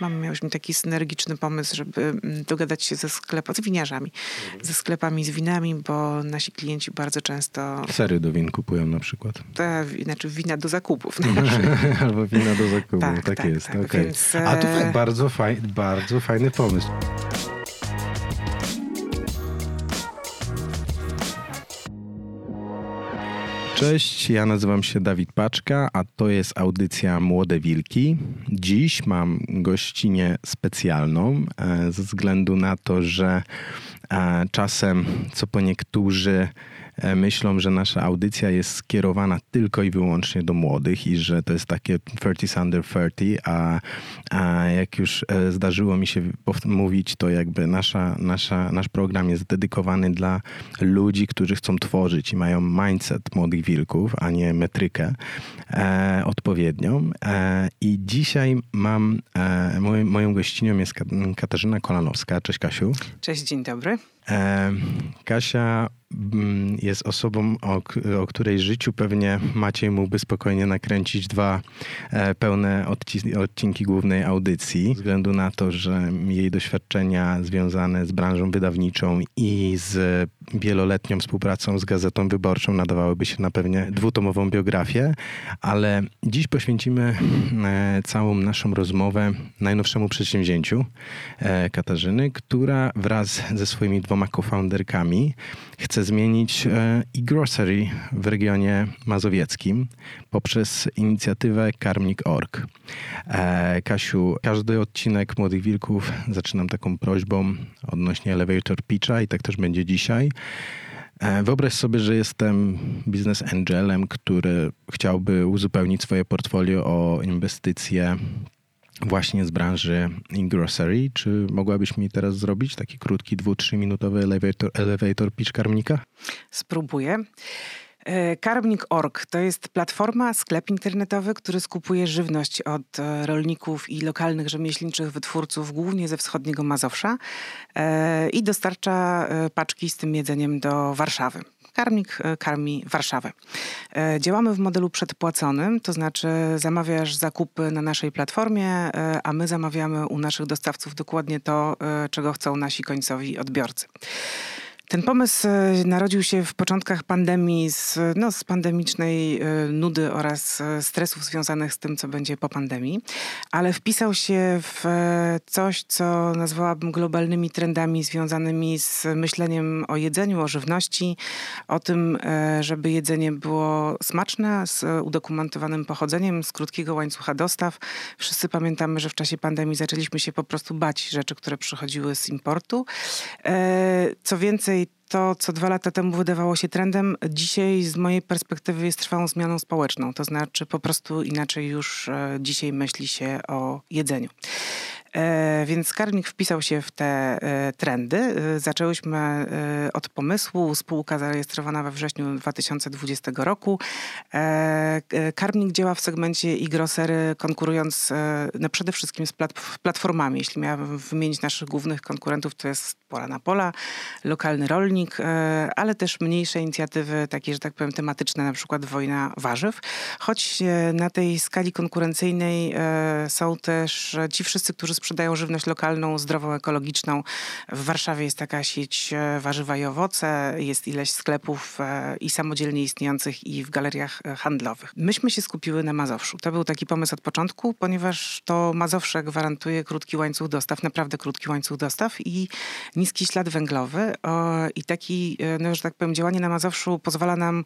Mamy, miałyśmy taki synergiczny pomysł, żeby mm, dogadać się ze sklepami, z winiarzami, mhm. ze sklepami z winami, bo nasi klienci bardzo często... Sery do win kupują na przykład. Te, znaczy wina do zakupów. Albo wina do zakupów, tak, tak, tak jest. Tak, okay. Więc... A to e, bardzo, faj, bardzo fajny pomysł. Cześć, ja nazywam się Dawid Paczka, a to jest audycja Młode Wilki. Dziś mam gościnę specjalną e, ze względu na to, że e, czasem, co po niektórzy myślą, że nasza audycja jest skierowana tylko i wyłącznie do młodych i że to jest takie 30 under 30, a, a jak już e, zdarzyło mi się mówić, to jakby nasza, nasza, nasz program jest dedykowany dla ludzi, którzy chcą tworzyć i mają mindset młodych wilków, a nie metrykę e, odpowiednią. E, I dzisiaj mam, e, moją, moją gościnią jest Katarzyna Kolanowska. Cześć Kasiu. Cześć, dzień dobry. E, Kasia jest osobą, o, o, której życiu pewnie Maciej mógłby spokojnie nakręcić dwa e, pełne odcinki głównej audycji, ze względu na to, że jej doświadczenia związane z branżą wydawniczą i z wieloletnią współpracą z Gazetą Wyborczą nadawałyby się na pewnie dwutomową biografię, ale dziś poświęcimy e, całą naszą rozmowę najnowszemu przedsięwzięciu Katarzyny, która wraz ze swoimi dwoma co-founderkami chce zmienić e-grocery w regionie mazowieckim poprzez inicjatywę Karmnik.org. E, Kasiu, każdy odcinek Młodych Wilków zaczynam taką prośbą odnośnie elevator pitcha i tak też będzie dzisiaj. E, wyobraź sobie, że jestem biznes angelem, który chciałby uzupełnić swoje portfolio o inwestycje właśnie z branży grocery. Czy mogłabyś mi teraz zrobić taki krótki, dwu, trzyminutowy elevator, elevator pitch karmnika? Spróbuję. E, Karmnik.org to jest platforma, sklep internetowy, który skupuje żywność od e, rolników i lokalnych rzemieślniczych wytwórców, głównie ze wschodniego Mazowsza e, i dostarcza paczki z tym jedzeniem do Warszawy. Karmik e, karmi Warszawę. E, działamy w modelu przedpłaconym, to znaczy zamawiasz zakupy na naszej platformie, e, a my zamawiamy u naszych dostawców dokładnie to, czego chcą nasi końcowi odbiorcy. Ten pomysł e, narodził się w początkach pandemii, z, no, z pandemicznej e, nudy oraz e, stresów związanych z tym, co będzie po pandemii, ale wpisał się w coś, co nazwałabym globalnymi trendami związanymi z myśleniem o jedzeniu, o żywności, o tym, żeby jedzenie było smaczne, z udokumentowanym pochodzeniem, z krótkiego łańcucha dostaw. Wszyscy pamiętamy, że w czasie pandemii zaczęliśmy się po prostu bać rzeczy, które przychodziły z importu. Co więcej, very to, co dwa lata temu wydawało się trendem, dzisiaj z mojej perspektywy jest trwałą zmianą społeczną. To znaczy po prostu inaczej już e, dzisiaj myśli się o jedzeniu. E, więc karmnik wpisał się w te e, trendy. E, zaczęłyśmy od pomysłu. Spółka zarejestrowana we wrześniu 2020 roku. Karmnik działa w segmencie e-grocery, konkurując no przede wszystkim z platformami. Jeśli miałabym wymienić naszych głównych konkurentów, to jest Pola na Pola, lokalny rolnik, ale też mniejsze inicjatywy, takie, że tak powiem, tematyczne, na przykład wojna warzyw. Choć na tej skali konkurencyjnej są też ci wszyscy, którzy sprzedają żywność lokalną, zdrową, ekologiczną. W Warszawie jest taka sieć e, warzywa i owoce, jest ileś sklepów e, i samodzielnie istniejących i w galeriach e, handlowych. Myśmy się skupiły na Mazowszu. To był taki pomysł od początku, ponieważ to Mazowsze gwarantuje krótki łańcuch dostaw, naprawdę krótki łańcuch dostaw i niski ślad węglowy. I taki, no, że tak powiem, działanie na Mazowszu pozwala nam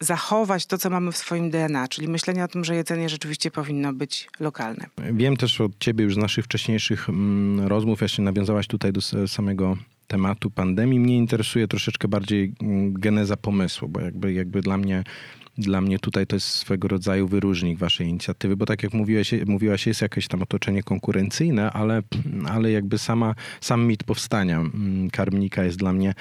zachować to, co mamy w swoim DNA, czyli myślenie o tym, że jedzenie rzeczywiście powinno być lokalne. Wiem też od ciebie już z naszych wcześniejszych mm, rozmów, jeszcze nawiązałaś tutaj do samego tematu pandemii. Mnie interesuje troszeczkę bardziej mm, geneza pomysłu, bo jakby, jakby dla mnie dla mnie tutaj to jest swego rodzaju wyróżnik waszej inicjatywy, bo tak jak mówiłaś, mówiłaś jest jakieś tam otoczenie konkurencyjne, ale, ale jakby sama, sam mit powstania mm, karmnika jest dla mnie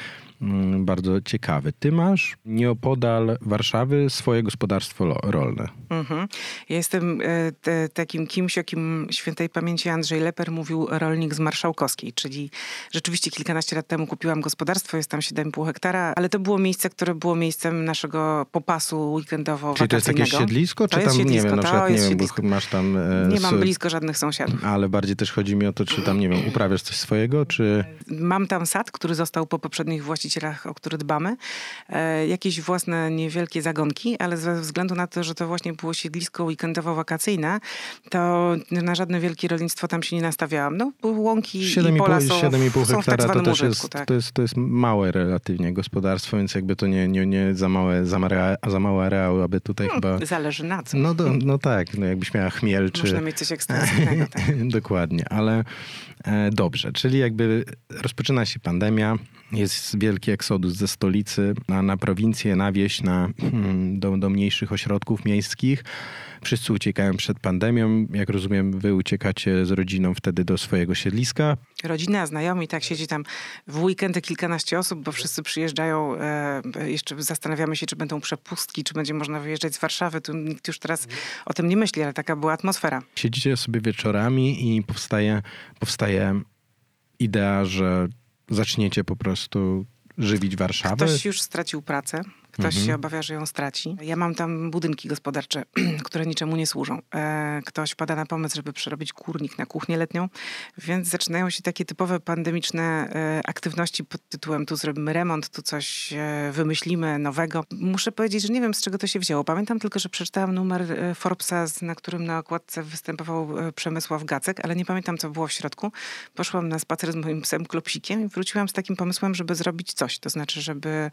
bardzo ciekawy. Ty masz nieopodal Warszawy swoje gospodarstwo rolne. Mhm. Ja jestem e, te, takim kimś, o kim świętej pamięci Andrzej Leper mówił rolnik z Marszałkowskiej, czyli rzeczywiście kilkanaście lat temu kupiłam gospodarstwo, jest tam 7,5 hektara, ale to było miejsce, które było miejscem naszego popasu weekendowo Czyli to jest jakieś siedlisko, To czy jest tam, siedlisko, nie wiem, na to przykład, nie wiem, bo masz tam... e, Nie mam blisko żadnych sąsiadów. Ale bardziej też chodzi mi o to, czy tam, nie wiem, uprawiasz coś swojego, czy... Mam tam sad, który został po poprzednich właścicielach, o który dbamy. E, jakieś własne niewielkie zagonki, ale ze względu na to, że to właśnie było siedlisko weekendowo-wakacyjne, to na żadne wielkie rolnictwo tam się nie nastawiałam. No, łąki i 7,5 pola są, 7,5 są w tak hektara to też użytku. jest, tak. to, jest, to jest małe relatywnie gospodarstwo, więc jakby to nie, nie, nie za, małe, za, marea, za małe areały, aby tutaj chyba... Zależy na co. No, do, no tak, no jakbyś miała chmiel, czy... Można mieć coś ekstensywnego. Tak. Dokładnie, ale e, dobrze, czyli jakby rozpoczyna się pandemia, jest wielki eksodus ze stolicy na, na prowincję, na wieś, na, hmm, do, do mniejszych ośrodków miejskich. Wszyscy uciekają przed pandemią. Jak rozumiem, wy uciekacie z rodziną wtedy do swojego siedliska. Rodzina, znajomi, tak siedzi tam w weekendy kilkanaście osób, bo wszyscy przyjeżdżają. E, jeszcze zastanawiamy się, czy będą przepustki, czy będzie można wyjeżdżać z Warszawy. Tu nikt już teraz o tym nie myśli, ale taka była atmosfera. Siedzicie sobie wieczorami i powstaje, powstaje idea, że zaczniecie po prostu żywić Warszawę. Ktoś już stracił pracę, ktoś Mhm. się obawia, że ją straci. Ja mam tam budynki gospodarcze, które niczemu nie służą. E, ktoś pada na pomysł, żeby przerobić kurnik na kuchnię letnią, więc zaczynają się takie typowe pandemiczne e, aktywności pod tytułem tu zrobimy remont, tu coś e, wymyślimy nowego. Muszę powiedzieć, że nie wiem z czego to się wzięło. Pamiętam tylko, że przeczytałam numer Forbesa, na którym na okładce występował Przemysław Gacek, ale nie pamiętam co było w środku. Poszłam na spacer z moim psem Klopsikiem i wróciłam z takim pomysłem, żeby zrobić coś. To znaczy, żeby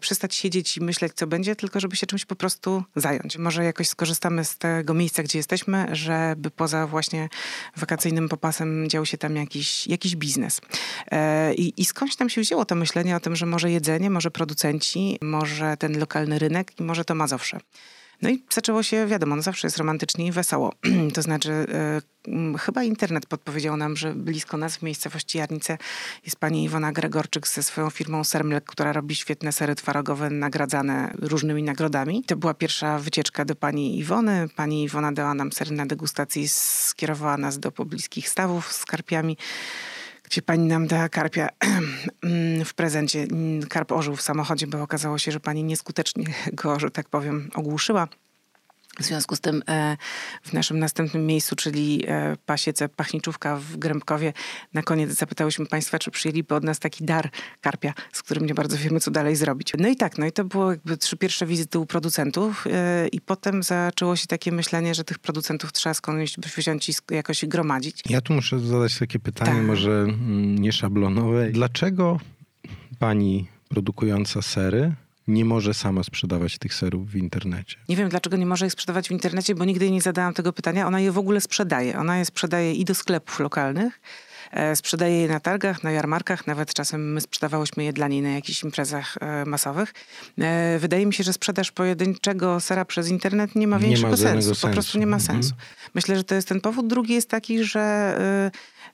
przestać siedzieć i myśleć, co będzie, tylko żeby się czymś po prostu zająć. Może jakoś skorzystamy z tego miejsca, gdzie jesteśmy, żeby poza właśnie wakacyjnym popasem dział się tam jakiś, jakiś biznes. E, I, I skądś tam się wzięło to myślenie o tym, że może jedzenie, może producenci, może ten lokalny rynek i może to Mazowsze. No i zaczęło się, wiadomo, no zawsze jest romantycznie i wesoło. to znaczy, e, m, chyba internet podpowiedział nam, że blisko nas w miejscowości Jarnice jest pani Iwona Gregorczyk ze swoją firmą Sermlek, która robi świetne sery twarogowe nagradzane różnymi nagrodami. To była pierwsza wycieczka do pani Iwony. Pani Iwona dała nam sery na degustacji, skierowała nas do pobliskich stawów z karpiami gdzie pani nam dała karpia mm, w prezencie. Mm, Karp ożył w samochodzie, bo okazało się, że pani nieskutecznie go, że tak powiem, ogłuszyła. W związku z tym e, w naszym następnym miejscu, czyli e, pasiece Pachniczówka w Grębkowie, na koniec zapytałyśmy Państwa, czy przyjęliby od nas taki dar karpia, z którym nie bardzo wiemy, co dalej zrobić. No i tak, no i to było jakby trzy pierwsze wizyty u producentów e, i potem zaczęło się takie myślenie, że tych producentów trzeba skądś wziąć i jakoś gromadzić. Ja tu muszę zadać takie pytanie, Tak. może mm, nieszablonowe. Dlaczego pani produkująca sery nie może sama sprzedawać tych serów w internecie? Nie wiem, dlaczego nie może ich sprzedawać w internecie, bo nigdy nie zadałam tego pytania. Ona je w ogóle sprzedaje. Ona je sprzedaje i do sklepów lokalnych, e, sprzedaje je na targach, na jarmarkach, nawet czasem my sprzedawałyśmy je dla niej na jakichś imprezach e, masowych. E, wydaje mi się, że sprzedaż pojedynczego sera przez internet nie ma Nie ma większego żadnego sensu. Po prostu sensu. nie ma Mhm. sensu. Myślę, że to jest ten powód. Drugi jest taki, że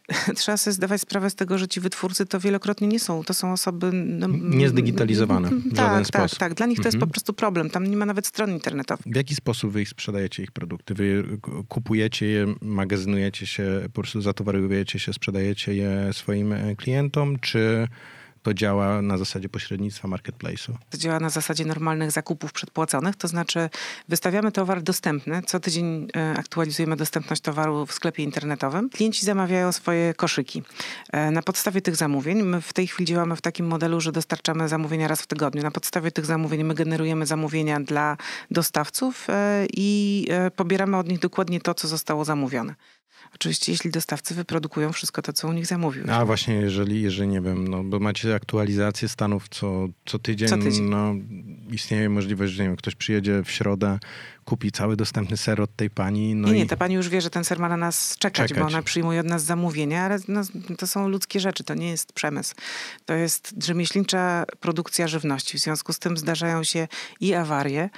trzeba sobie zdawać sprawę z tego, że ci wytwórcy to wielokrotnie nie są. To są osoby... No, Niezdigitalizowane w żaden tak, sposób. Tak, tak. Dla nich to jest Mhm. po prostu problem. Tam nie ma nawet stron internetowych. W jaki sposób wy ich sprzedajecie, ich produkty? Wy kupujecie je, magazynujecie się, po prostu zatowarujecie się, sprzedajecie je swoim e, klientom, czy to działa na zasadzie pośrednictwa marketplace'u? To działa na zasadzie normalnych zakupów przedpłaconych, to znaczy wystawiamy towar dostępny. Co tydzień e, aktualizujemy dostępność towaru w sklepie internetowym. Klienci zamawiają swoje koszyki. E, Na podstawie tych zamówień, my w tej chwili działamy w takim modelu, że dostarczamy zamówienia raz w tygodniu. Na podstawie tych zamówień my generujemy zamówienia dla dostawców e, i pobieramy od nich dokładnie to, co zostało zamówione. Oczywiście, jeśli dostawcy wyprodukują wszystko to, co u nich zamówił. A właśnie, jeżeli, jeżeli nie wiem, no bo macie aktualizację stanów co, co tydzień, Co tydzień. no istnieje możliwość, że nie wiem, ktoś przyjedzie w środę, kupi cały dostępny ser od tej pani, no nie, i nie, ta pani już wie, że ten ser ma na nas czekać, Czekać. bo ona przyjmuje od nas zamówienia, ale no, to są ludzkie rzeczy, to nie jest przemysł. To jest rzemieślnicza produkcja żywności. W związku z tym zdarzają się i awarie.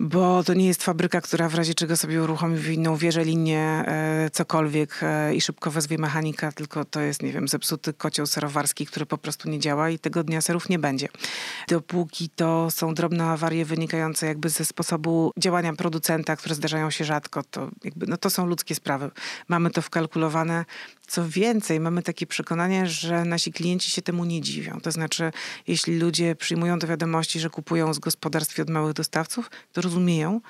Bo to nie jest fabryka, która w razie czego sobie uruchomi w inną wieżę, linię, e, cokolwiek e, i szybko wezwie mechanika, tylko to jest, nie wiem, zepsuty kocioł serowarski, który po prostu nie działa i tego dnia serów nie będzie. Dopóki to są drobne awarie wynikające jakby ze sposobu działania producenta, które zdarzają się rzadko, to jakby, no to są ludzkie sprawy. Mamy to wkalkulowane. Co więcej, mamy takie przekonanie, że nasi klienci się temu nie dziwią. To znaczy, jeśli ludzie przyjmują do wiadomości, że kupują z gospodarstw i od małych dostawców, to rozumieją,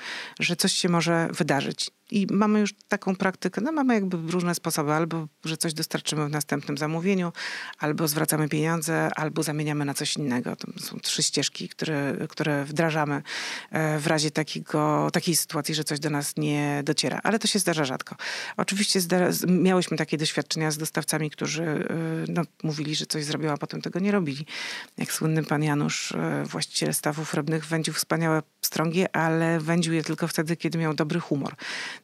że coś się może wydarzyć. I mamy już taką praktykę, no mamy jakby różne sposoby, albo że coś dostarczymy w następnym zamówieniu, albo zwracamy pieniądze, albo zamieniamy na coś innego. To są trzy ścieżki, które, które wdrażamy e, w razie takiego, takiej sytuacji, że coś do nas nie dociera. Ale to się zdarza rzadko. Oczywiście zdarza, miałyśmy takie doświadczenia z dostawcami, którzy e, no, mówili, że coś zrobił, a potem tego nie robili. Jak słynny pan Janusz, e, właściciel stawów rybnych, wędził wspaniałe pstrągi, ale wędził je tylko wtedy, kiedy miał dobry humor.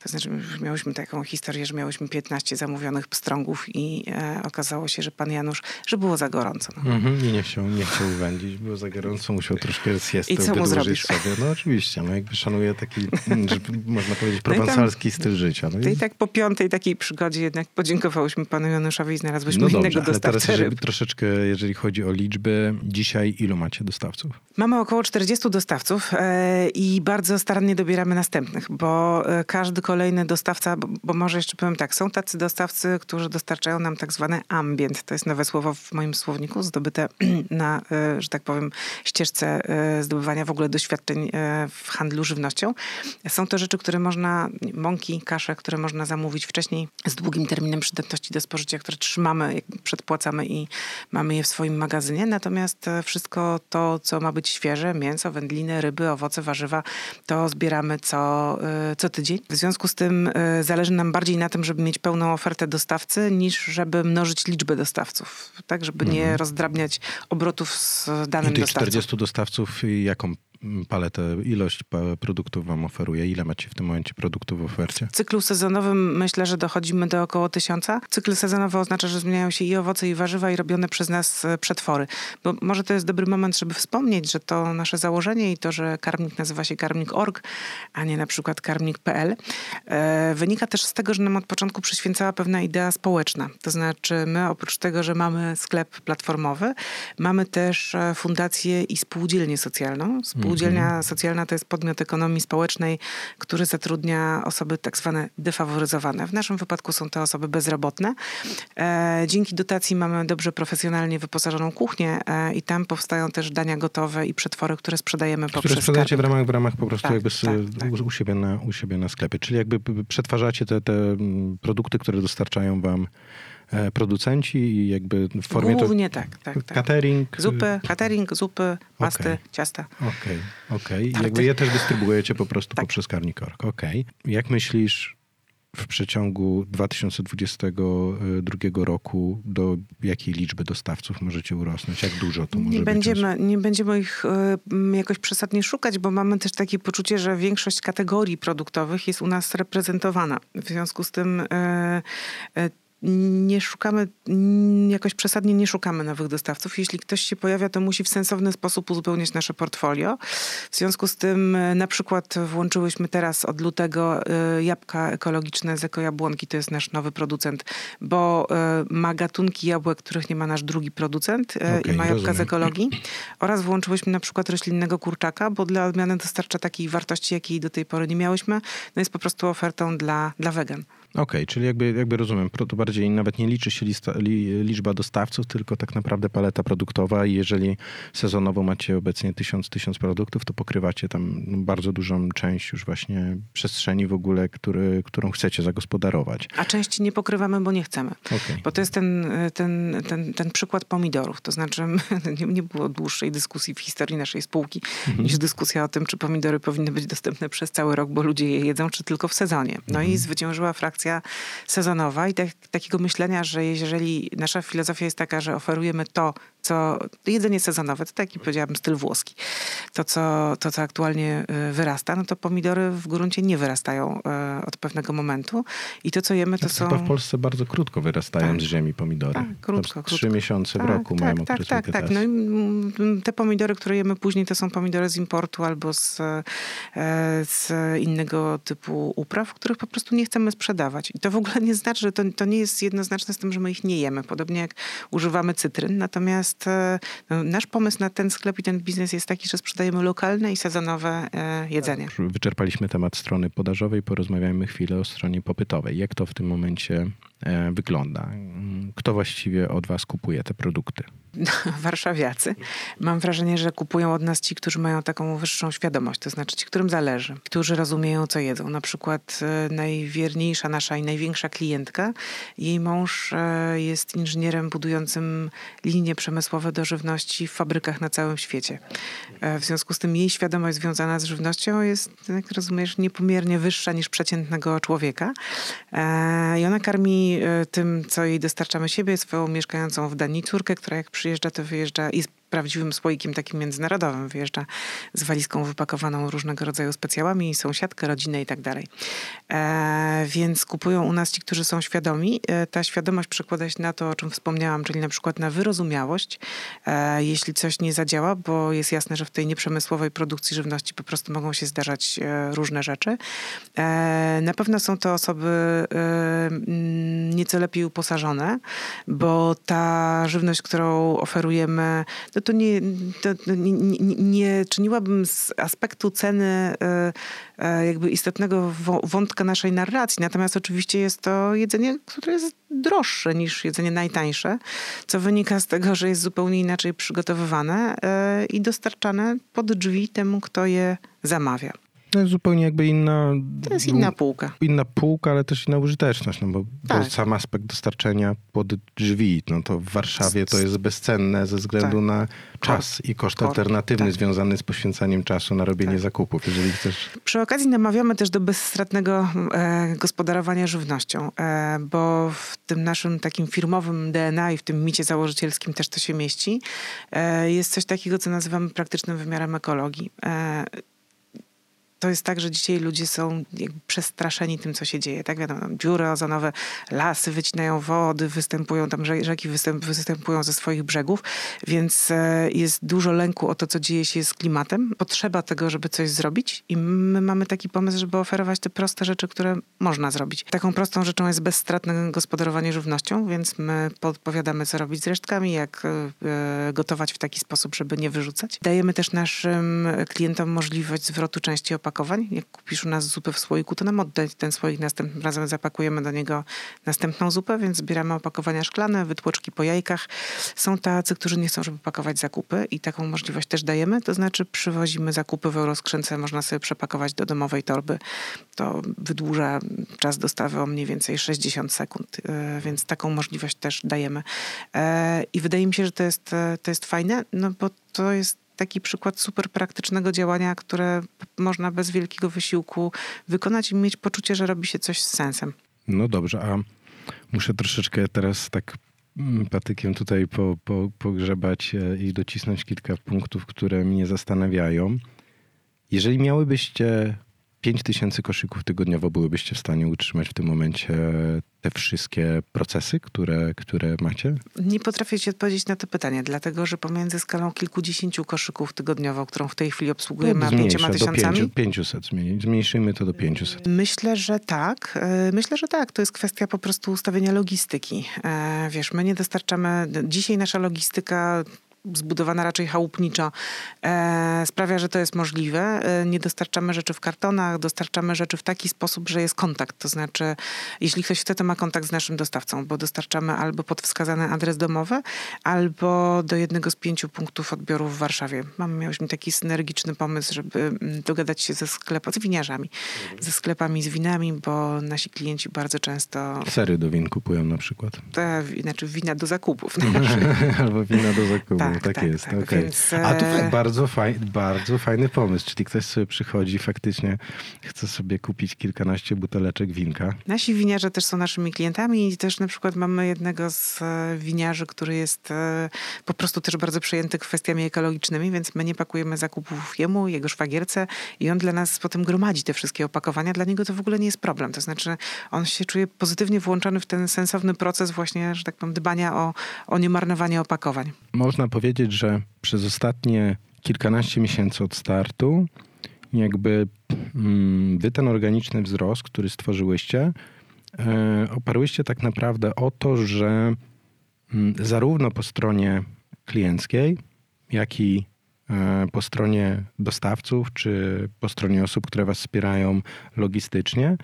To znaczy, miałyśmy taką historię, że miałyśmy 15 zamówionych pstrągów i e, okazało się, że pan Janusz, że było za gorąco. No. Mhm, nie chciał, nie chciał wędzić, było za gorąco, musiał troszkę siestę I co mu zrobić? sobie. No oczywiście, no jakby szanuje taki, że można powiedzieć, prowansalski no styl życia. No i... i tak po piątej takiej przygodzie jednak podziękowałyśmy panu Januszowi i znalazłyśmy no dobrze, innego dostawcę ale teraz jeżeli, troszeczkę, jeżeli chodzi o liczby, dzisiaj ilu macie dostawców? Mamy około 40 dostawców e, i bardzo starannie dobieramy następnych, bo e, każdy kolejny dostawca, bo, bo, może jeszcze powiem tak, są tacy dostawcy, którzy dostarczają nam tak zwane ambient. To jest nowe słowo w moim słowniku, zdobyte na, e, że tak powiem, ścieżce e, zdobywania w ogóle doświadczeń e, w handlu żywnością. Są to rzeczy, które można, mąki, kasze, które można zamówić wcześniej z długim terminem przydatności do spożycia, które trzymamy, przedpłacamy i mamy je w swoim magazynie. Natomiast wszystko to, co ma być świeże, mięso, wędliny, ryby, owoce, warzywa, to zbieramy co, co tydzień. W związku związku z tym e, zależy nam bardziej na tym, żeby mieć pełną ofertę dostawcy, niż żeby mnożyć liczbę dostawców, tak, żeby nie mhm. rozdrabniać obrotów z danym I tych dostawcą. 40 dostawców, jaką paletę, ilość produktów wam oferuje? Ile macie w tym momencie produktów w ofercie? W cyklu sezonowym myślę, że dochodzimy do około tysiąca. Cykl sezonowy oznacza, że zmieniają się i owoce, i warzywa, i robione przez nas e, przetwory. Bo może to jest dobry moment, żeby wspomnieć, że to nasze założenie i to, że karmnik nazywa się karmnik.org, a nie na przykład karmnik.pl, e, wynika też z tego, że nam od początku przyświęcała pewna idea społeczna. To znaczy my oprócz tego, że mamy sklep platformowy, mamy też e, fundację i spółdzielnię socjalną. Spół Spółdzielnia mhm. socjalna to jest podmiot ekonomii społecznej, który zatrudnia osoby tak zwane defaworyzowane. W naszym wypadku są to osoby bezrobotne. E, dzięki dotacji mamy dobrze profesjonalnie wyposażoną kuchnię e, i tam powstają też dania gotowe i przetwory, które sprzedajemy które poprzez sprzedajecie w ramach, w ramach po prostu tak, jakby tak, tak. U, siebie na, u siebie na sklepie. Czyli jakby przetwarzacie te, te mm, produkty, które dostarczają wam producenci i jakby w formie... Głównie to, tak, tak, tak. Catering? Zupy, catering, zupy, pasty, okay. ciasta. Okej, okay, okej. Okay. Jakby je też dystrybuujecie po prostu tak. poprzez Karnikork. Okej. Okay. Jak myślisz, w przeciągu 2022 roku do jakiej liczby dostawców możecie urosnąć? Jak dużo to może nie będziemy, być? Nie będziemy ich y, jakoś przesadnie szukać, bo mamy też takie poczucie, że większość kategorii produktowych jest u nas reprezentowana. W związku z tym y, y, nie szukamy, jakoś przesadnie nie szukamy nowych dostawców. Jeśli ktoś się pojawia, to musi w sensowny sposób uzupełniać nasze portfolio. W związku z tym e, na przykład włączyłyśmy teraz od lutego e, jabłka ekologiczne z ekojabłonki, to jest nasz nowy producent, bo e, ma gatunki jabłek, których nie ma nasz drugi producent okay, i ma jabłka rozumiem. z ekologii. Oraz włączyłyśmy na przykład roślinnego kurczaka, bo dla odmiany dostarcza takiej wartości, jakiej do tej pory nie miałyśmy. No jest po prostu ofertą dla, dla wegan. Okej, okay, czyli jakby, jakby rozumiem, to bardziej nawet nie liczy się lista, li, liczba dostawców, tylko tak naprawdę paleta produktowa i jeżeli sezonowo macie obecnie tysiąc, tysiąc produktów, to pokrywacie tam bardzo dużą część już właśnie przestrzeni w ogóle, który, którą chcecie zagospodarować. A części nie pokrywamy, bo nie chcemy. Okay. Bo to jest ten, ten, ten, ten przykład pomidorów. To znaczy nie, nie było dłuższej dyskusji w historii naszej spółki mhm. niż dyskusja o tym, czy pomidory powinny być dostępne przez cały rok, bo ludzie je jedzą, czy tylko w sezonie. No mhm. i zwyciężyła frakcja akcja sezonowa i tak, takiego myślenia, że jeżeli nasza filozofia jest taka, że oferujemy to, co jedzenie sezonowe, to taki powiedziałabym styl włoski, to co, to, co aktualnie y, wyrasta, no to pomidory w gruncie nie wyrastają y, od pewnego momentu i to, co jemy, to tak, są... Chyba w Polsce bardzo krótko wyrastają Tak. z ziemi pomidory. Tak, krótko, Trzy krótko. miesiące w Tak, roku tak, mają tak, okres tak, tak. wegetacji. No mm, te pomidory, które jemy później, to są pomidory z importu albo z, e, z innego typu upraw, których po prostu nie chcemy sprzedawać. I to w ogóle nie znaczy, że to, to nie jest jednoznaczne z tym, że my ich nie jemy. Podobnie jak używamy cytryn. Natomiast e, no, nasz pomysł na ten sklep i ten biznes jest taki, że sprzedajemy lokalne i sezonowe e, jedzenie. Wyczerpaliśmy temat strony podażowej, porozmawiajmy chwilę o stronie popytowej. Jak to w tym momencie wygląda? Kto właściwie od was kupuje te produkty? warszawiacy. Mam wrażenie, że kupują od nas ci, którzy mają taką wyższą świadomość, to znaczy ci, którym zależy, którzy rozumieją, co jedzą. Na przykład e, najwierniejsza nasza i największa klientka, jej mąż e, jest inżynierem budującym linie przemysłowe do żywności w fabrykach na całym świecie. E, W związku z tym jej świadomość związana z żywnością jest, jak rozumiesz, niepomiernie wyższa niż przeciętnego człowieka. E, I ona karmi e, tym, co jej dostarczamy siebie, swoją mieszkającą w Danii córkę, która jak przyjeżdża, to wyjeżdża i prawdziwym słoikiem takim międzynarodowym. Wyjeżdża z walizką wypakowaną różnego rodzaju specjałami, sąsiadkę, rodzinę i tak dalej. E, więc kupują u nas ci, którzy są świadomi. E, ta świadomość przekłada się na to, o czym wspomniałam, czyli na przykład na wyrozumiałość, e, jeśli coś nie zadziała, bo jest jasne, że w tej nieprzemysłowej produkcji żywności po prostu mogą się zdarzać różne rzeczy. Na pewno są to osoby mm, nieco lepiej uposażone, bo ta żywność, którą oferujemy, no to nie, to, nie, nie, nie czyniłabym z aspektu ceny e, e, jakby istotnego wątka naszej narracji. Natomiast oczywiście jest to jedzenie, które jest droższe niż jedzenie najtańsze, co wynika z tego, że jest zupełnie inaczej przygotowywane e, i dostarczane pod drzwi temu, kto je zamawia. No jest zupełnie jakby inna... To jest inna półka. Inna półka, ale też inna użyteczność, no bo, Tak. bo sam aspekt dostarczenia pod drzwi, no to w Warszawie to jest bezcenne ze względu Tak. na czas i koszt alternatywny tak. związany z poświęcaniem czasu na robienie Tak. zakupów. Jeżeli chcesz Przy okazji namawiamy też do bezstratnego e, gospodarowania żywnością, e, bo w tym naszym takim firmowym DNA i w tym micie założycielskim też to się mieści. E, jest coś takiego, co nazywamy praktycznym wymiarem ekologii. To jest tak, że dzisiaj ludzie są przestraszeni tym, co się dzieje. Tak wiadomo, dziury ozonowe, lasy wycinają wody, występują tam rze- rzeki, występ, występują ze swoich brzegów, więc e, jest dużo lęku o to, co dzieje się z klimatem. Potrzeba tego, żeby coś zrobić i my mamy taki pomysł, żeby oferować te proste rzeczy, które można zrobić. Taką prostą rzeczą jest bezstratne gospodarowanie żywnością, więc my podpowiadamy, co robić z resztkami, jak e, gotować w taki sposób, żeby nie wyrzucać. Dajemy też naszym klientom możliwość zwrotu części opakowań. Jak kupisz u nas zupę w słoiku, to nam oddaj ten słoik, następnym razem zapakujemy do niego następną zupę, więc zbieramy opakowania szklane, wytłoczki po jajkach. Są tacy, którzy nie chcą, żeby pakować zakupy i taką możliwość też dajemy, to znaczy przywozimy zakupy w euroskrzynce, można sobie przepakować do domowej torby. To wydłuża czas dostawy o mniej więcej 60 sekund, e, więc taką możliwość też dajemy. E, I wydaje mi się, że to jest, e, to jest fajne, no bo to jest taki przykład super praktycznego działania, które można bez wielkiego wysiłku wykonać i mieć poczucie, że robi się coś z sensem. No dobrze, a muszę troszeczkę teraz tak mm, patykiem tutaj po, po, pogrzebać e, i docisnąć kilka punktów, które mnie zastanawiają. Jeżeli miałybyście 5000 koszyków tygodniowo, byłybyście w stanie utrzymać w tym momencie te wszystkie procesy, które, które macie? Nie potrafię ci odpowiedzieć na to pytanie, dlatego że pomiędzy skalą kilkudziesięciu koszyków tygodniowo, którą w tej chwili obsługujemy, a Zmniejsza pięcioma do tysiącami, 5, 500, zmieni- zmniejszymy to do 500. Myślę, że tak. E, Myślę, że tak. To jest kwestia po prostu ustawienia logistyki. E, Wiesz, my nie dostarczamy. Dzisiaj nasza logistyka zbudowana raczej chałupniczo, e, sprawia, że to jest możliwe. E, nie dostarczamy rzeczy w kartonach, dostarczamy rzeczy w taki sposób, że jest kontakt. To znaczy, jeśli ktoś chce, to ma kontakt z naszym dostawcą, bo dostarczamy albo pod wskazany adres domowy, albo do jednego z pięciu punktów odbioru w Warszawie. Mamy, miałyśmy taki synergiczny pomysł, żeby mm, dogadać się ze sklepami, z winiarzami, ze sklepami z winami, bo nasi klienci bardzo często Sery do win kupują na przykład. te, znaczy wina do zakupów. Albo wina do zakupu. tak, tak, tak jest. Tak, okay. więc, A to e, bardzo, faj, bardzo fajny pomysł, czyli ktoś sobie przychodzi, faktycznie chce sobie kupić kilkanaście buteleczek winka. Nasi winiarze też są naszymi klientami i też na przykład mamy jednego z e, winiarzy, który jest e, po prostu też bardzo przejęty kwestiami ekologicznymi, więc my nie pakujemy zakupów jemu, jego szwagierce i on dla nas potem gromadzi te wszystkie opakowania. Dla niego to w ogóle nie jest problem. To znaczy on się czuje pozytywnie włączony w ten sensowny proces właśnie, że tak powiem, dbania o, o niemarnowanie opakowań. Można powiedzieć, że przez ostatnie kilkanaście miesięcy od startu jakby mm, wy ten organiczny wzrost, który stworzyłyście, e, oparłyście tak naprawdę o to, że mm, zarówno po stronie klienckiej, jak i e, po stronie dostawców, czy po stronie osób, które was wspierają logistycznie,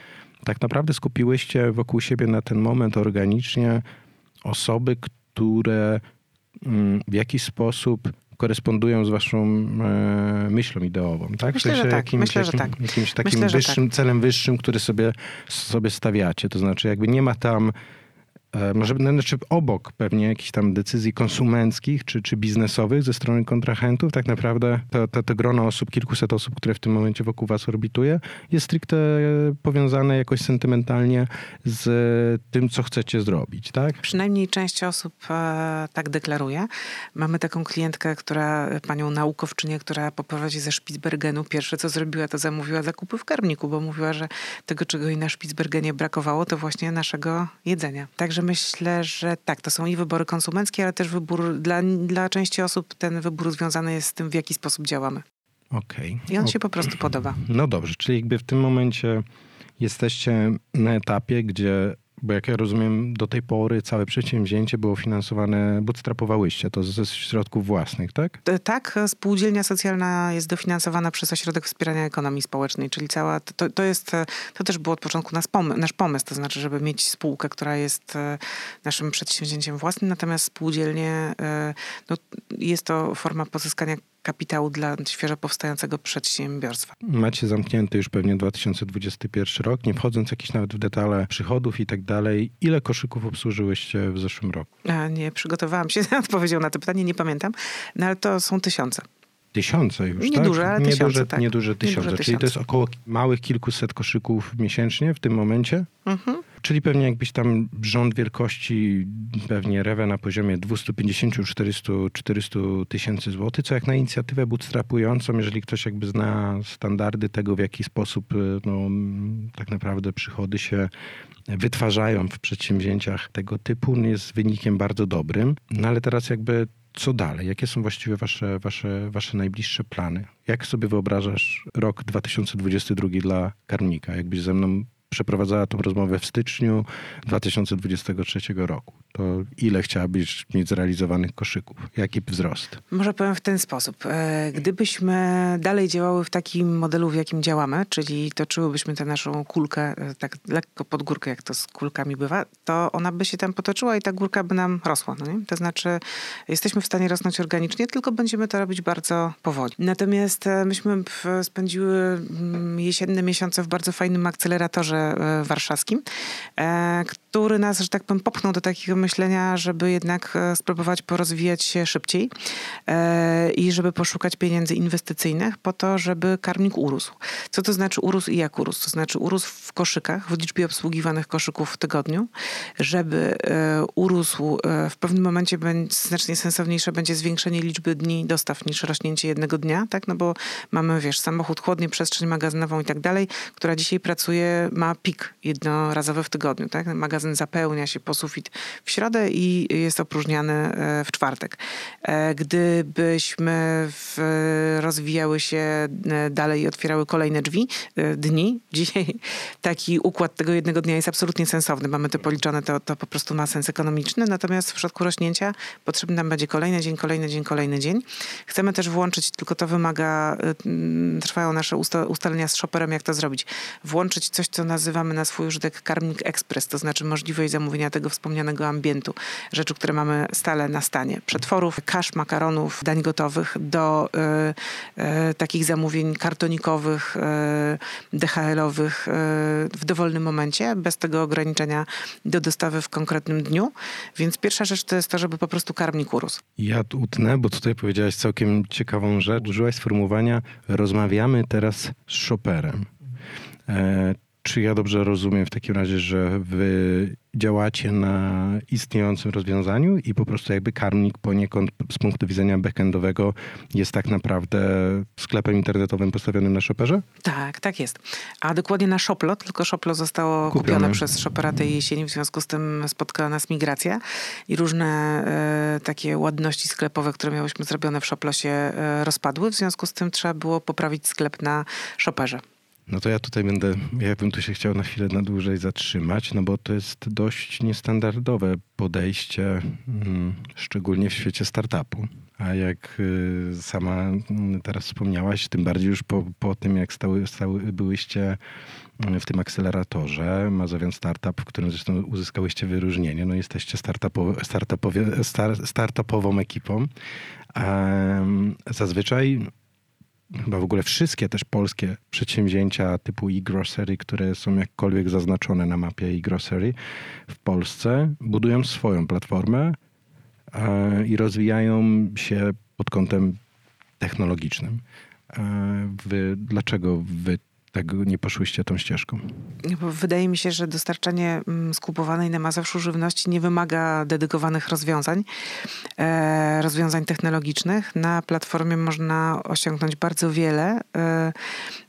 tak naprawdę skupiłyście wokół siebie na ten moment organicznie osoby, które w jakiś sposób korespondują z waszą e, myślą ideową, tak? Myślę, w sensie że tak. Jakimś, Myślę, jakim, że tak. jakimś takim Myślę, wyższym, tak. celem wyższym, który sobie, sobie stawiacie. To znaczy jakby nie ma tam może znaczy obok pewnie jakichś tam decyzji konsumenckich czy, czy biznesowych ze strony kontrahentów, tak naprawdę to, to, to grono osób, kilkuset osób, które w tym momencie wokół was orbituje, jest stricte powiązane jakoś sentymentalnie z tym, co chcecie zrobić, tak? Przynajmniej część osób e, tak deklaruje. Mamy taką klientkę, która, panią naukowczynię, która po powrocie ze Spitsbergenu pierwsze co zrobiła, to zamówiła zakupy w karmniku, bo mówiła, że tego, czego jej na Spitsbergenie brakowało, to właśnie naszego jedzenia. Także myślę, że tak, to są i wybory konsumenckie, ale też wybór dla, dla części osób ten wybór związany jest z tym, w jaki sposób działamy. Okej. Okay. I on się po prostu podoba. No dobrze, czyli jakby w tym momencie jesteście na etapie, gdzie bo jak ja rozumiem, do tej pory całe przedsięwzięcie było finansowane, bootstrapowałyście to ze środków własnych, tak? E, tak, spółdzielnia socjalna jest dofinansowana przez Ośrodek Wspierania Ekonomii Społecznej, czyli cała, to, to jest, e, to też było od początku nasz pomysł, nasz pomysł, to znaczy, żeby mieć spółkę, która jest e, naszym przedsięwzięciem własnym, natomiast spółdzielnie, no, jest to forma pozyskania kapitału dla świeżo powstającego przedsiębiorstwa. Macie zamknięty już pewnie 2021 rok, nie wchodząc jakieś nawet w detale przychodów i tak dalej. Ile koszyków obsłużyłyście w zeszłym roku? A nie, przygotowałam się z odpowiedzią na to pytanie, nie pamiętam, no ale to są tysiące. Tysiące już, Nieduże, tak? nieduże, tysiące, tak. Nieduże tysiące. Nieduże Czyli to jest około małych kilkuset koszyków miesięcznie w tym momencie? Mhm. Czyli pewnie jakbyś tam rząd wielkości, pewnie rewę na poziomie 250-400 tysięcy złotych, co jak na inicjatywę bootstrapującą, jeżeli ktoś jakby zna standardy tego, w jaki sposób y, no, tak naprawdę przychody się wytwarzają w przedsięwzięciach tego typu, jest wynikiem bardzo dobrym. No ale teraz jakby co dalej? Jakie są właściwie wasze, wasze, wasze najbliższe plany? Jak sobie wyobrażasz rok 2022 dla karmnika? Jakbyś ze mną przeprowadzała tą rozmowę w styczniu 2023 roku. To ile chciałabyś mieć zrealizowanych koszyków? Jaki wzrost? Może powiem w ten sposób. E, gdybyśmy dalej działały w takim modelu, w jakim działamy, czyli toczyłybyśmy tę naszą kulkę e, tak lekko pod górkę, jak to z kulkami bywa, to ona by się tam potoczyła i ta górka by nam rosła. No nie? To znaczy jesteśmy w stanie rosnąć organicznie, tylko będziemy to robić bardzo powoli. Natomiast e, myśmy spędziły mm, jesienne miesiące w bardzo fajnym akceleratorze E, warszawskim, e, który nas, że tak powiem, popchnął do takiego myślenia, żeby jednak e, spróbować porozwijać się szybciej i żeby poszukać pieniędzy inwestycyjnych po to, żeby karmnik urósł. Co to znaczy urósł i jak urósł? To znaczy urósł w koszykach, w liczbie obsługiwanych koszyków w tygodniu, żeby urósł w pewnym momencie znacznie sensowniejsze będzie zwiększenie liczby dni dostaw niż rośnięcie jednego dnia, tak? No bo mamy, wiesz, samochód chłodny, przestrzeń magazynową i tak dalej, która dzisiaj pracuje, ma pik jednorazowy w tygodniu. Tak? Magazyn zapełnia się po sufit w środę i jest opróżniany e, w czwartek. E, gdybyśmy w, rozwijały się e, dalej i otwierały kolejne drzwi, dni, dzisiaj taki układ tego jednego dnia jest absolutnie sensowny. Mamy to policzone, to, to po prostu ma sens ekonomiczny. Natomiast w przypadku rośnięcia potrzebny nam będzie kolejny dzień, kolejny dzień, kolejny dzień. Chcemy też włączyć, tylko to wymaga, trwają nasze ustalenia z shopperem, jak to zrobić. Włączyć coś, co nazywa nazywamy na swój użytek karmnik ekspres, to znaczy możliwość zamówienia tego wspomnianego ambientu, rzeczy, które mamy stale na stanie. Przetworów, kasz, makaronów, dań gotowych do y, y, takich zamówień kartonikowych, y, DHL-owych w dowolnym momencie, bez tego ograniczenia do dostawy w konkretnym dniu. Więc pierwsza rzecz to jest to, żeby po prostu karmnik urósł. Ja utnę, bo tutaj powiedziałaś całkiem ciekawą rzecz. Użyłaś sformułowania rozmawiamy teraz z shopperem. E, czy ja dobrze rozumiem w takim razie, że wy działacie na istniejącym rozwiązaniu i po prostu jakby karmnik poniekąd z punktu widzenia backendowego jest tak naprawdę sklepem internetowym postawionym na shopperze? Tak, tak jest. A dokładnie na Shoplo, tylko Shoplo zostało kupione, kupione przez shoppera tej jesieni, w związku z tym spotkała nas migracja i różne e, takie ładności sklepowe, które miałyśmy zrobione w Shoplo się e, rozpadły, w związku z tym trzeba było poprawić sklep na shopperze. No to ja tutaj będę, ja bym tu się chciał na chwilę na dłużej zatrzymać, no bo to jest dość niestandardowe podejście, mm, szczególnie w świecie startupu. A jak y, sama mm, teraz wspomniałaś, tym bardziej już po, po tym, jak stały, stały, byłyście mm, w tym akceleratorze Mazowian Startup, w którym zresztą uzyskałyście wyróżnienie. No jesteście startupowe, startupowie, star, startupową ekipą. Um, zazwyczaj chyba w ogóle wszystkie też polskie przedsięwzięcia typu e-grocery, które są jakkolwiek zaznaczone na mapie e-grocery w Polsce, budują swoją platformę e, i rozwijają się pod kątem technologicznym. E, wy, dlaczego wy tego nie poszłyście tą ścieżką? Wydaje mi się, że dostarczanie mm, skupowanej na Mazowszu żywności nie wymaga dedykowanych rozwiązań, e, rozwiązań technologicznych. Na platformie można osiągnąć bardzo wiele. E,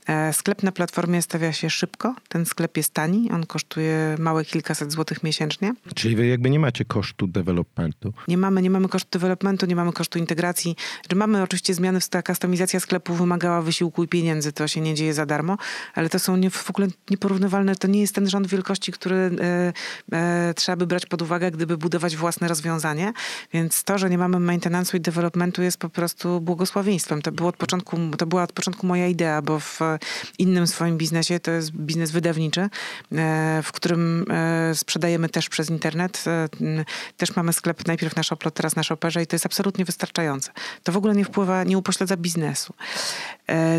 E, sklep na platformie stawia się szybko. Ten sklep jest tani. On kosztuje małe kilkaset złotych miesięcznie. Czyli wy jakby nie macie kosztu developmentu? Nie mamy, nie mamy kosztu developmentu, nie mamy kosztu integracji. Mamy oczywiście zmiany, ta kustomizacja sklepu wymagała wysiłku i pieniędzy. To się nie dzieje za darmo, ale to są nie, w ogóle nieporównywalne. To nie jest ten rząd wielkości, który e, e, trzeba by brać pod uwagę, gdyby budować własne rozwiązanie. Więc to, że nie mamy maintenance'u i developmentu jest po prostu błogosławieństwem. To, było od początku, to była od początku moja idea, bo w innym swoim biznesie, to jest biznes wydawniczy, e, w którym sprzedajemy też przez internet. Też mamy sklep najpierw na Shoplot, teraz na Shopperze i to jest absolutnie wystarczające. To w ogóle nie wpływa, nie upośledza biznesu.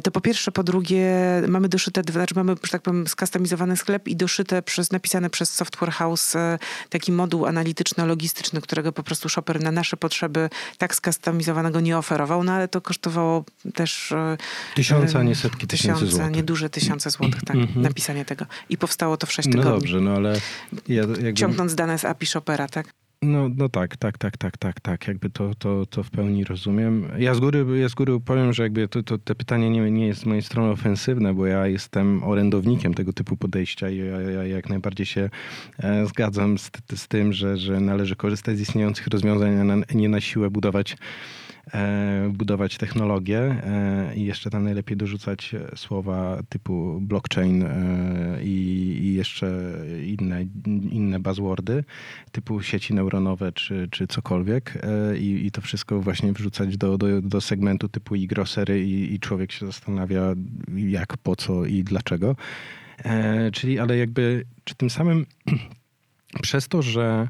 To po pierwsze, po drugie mamy doszyte, znaczy mamy, że tak powiem, skustomizowany sklep i doszyte przez, napisane przez Software House taki moduł analityczno-logistyczny, którego po prostu Shopper na nasze potrzeby tak skustomizowanego nie oferował, no ale to kosztowało też... Tysiące, a nie setki tysięcy za nieduże tysiące złotych, tak, mm-hmm. napisanie tego. I powstało to w sześć no tygodni. No dobrze, no ale... Ja jakby... Ciągnąc dane z API Shopera, tak? No, no tak, tak, tak, tak, tak, tak. Jakby to, to, to w pełni rozumiem. Ja z góry, ja z góry powiem, że jakby to, to, to pytanie nie, nie jest z mojej strony ofensywne, bo ja jestem orędownikiem tego typu podejścia i ja, ja jak najbardziej się e, zgadzam z, z tym, że, że należy korzystać z istniejących rozwiązań, a nie na siłę budować budować technologię e, i jeszcze tam najlepiej dorzucać słowa typu blockchain e, i, jeszcze inne, inne buzzwordy typu sieci neuronowe czy, czy cokolwiek I, i to wszystko właśnie wrzucać do, do, do segmentu typu e-grocery i, i człowiek się zastanawia jak, po co i dlaczego. Czyli ale jakby, czy tym samym przez to, że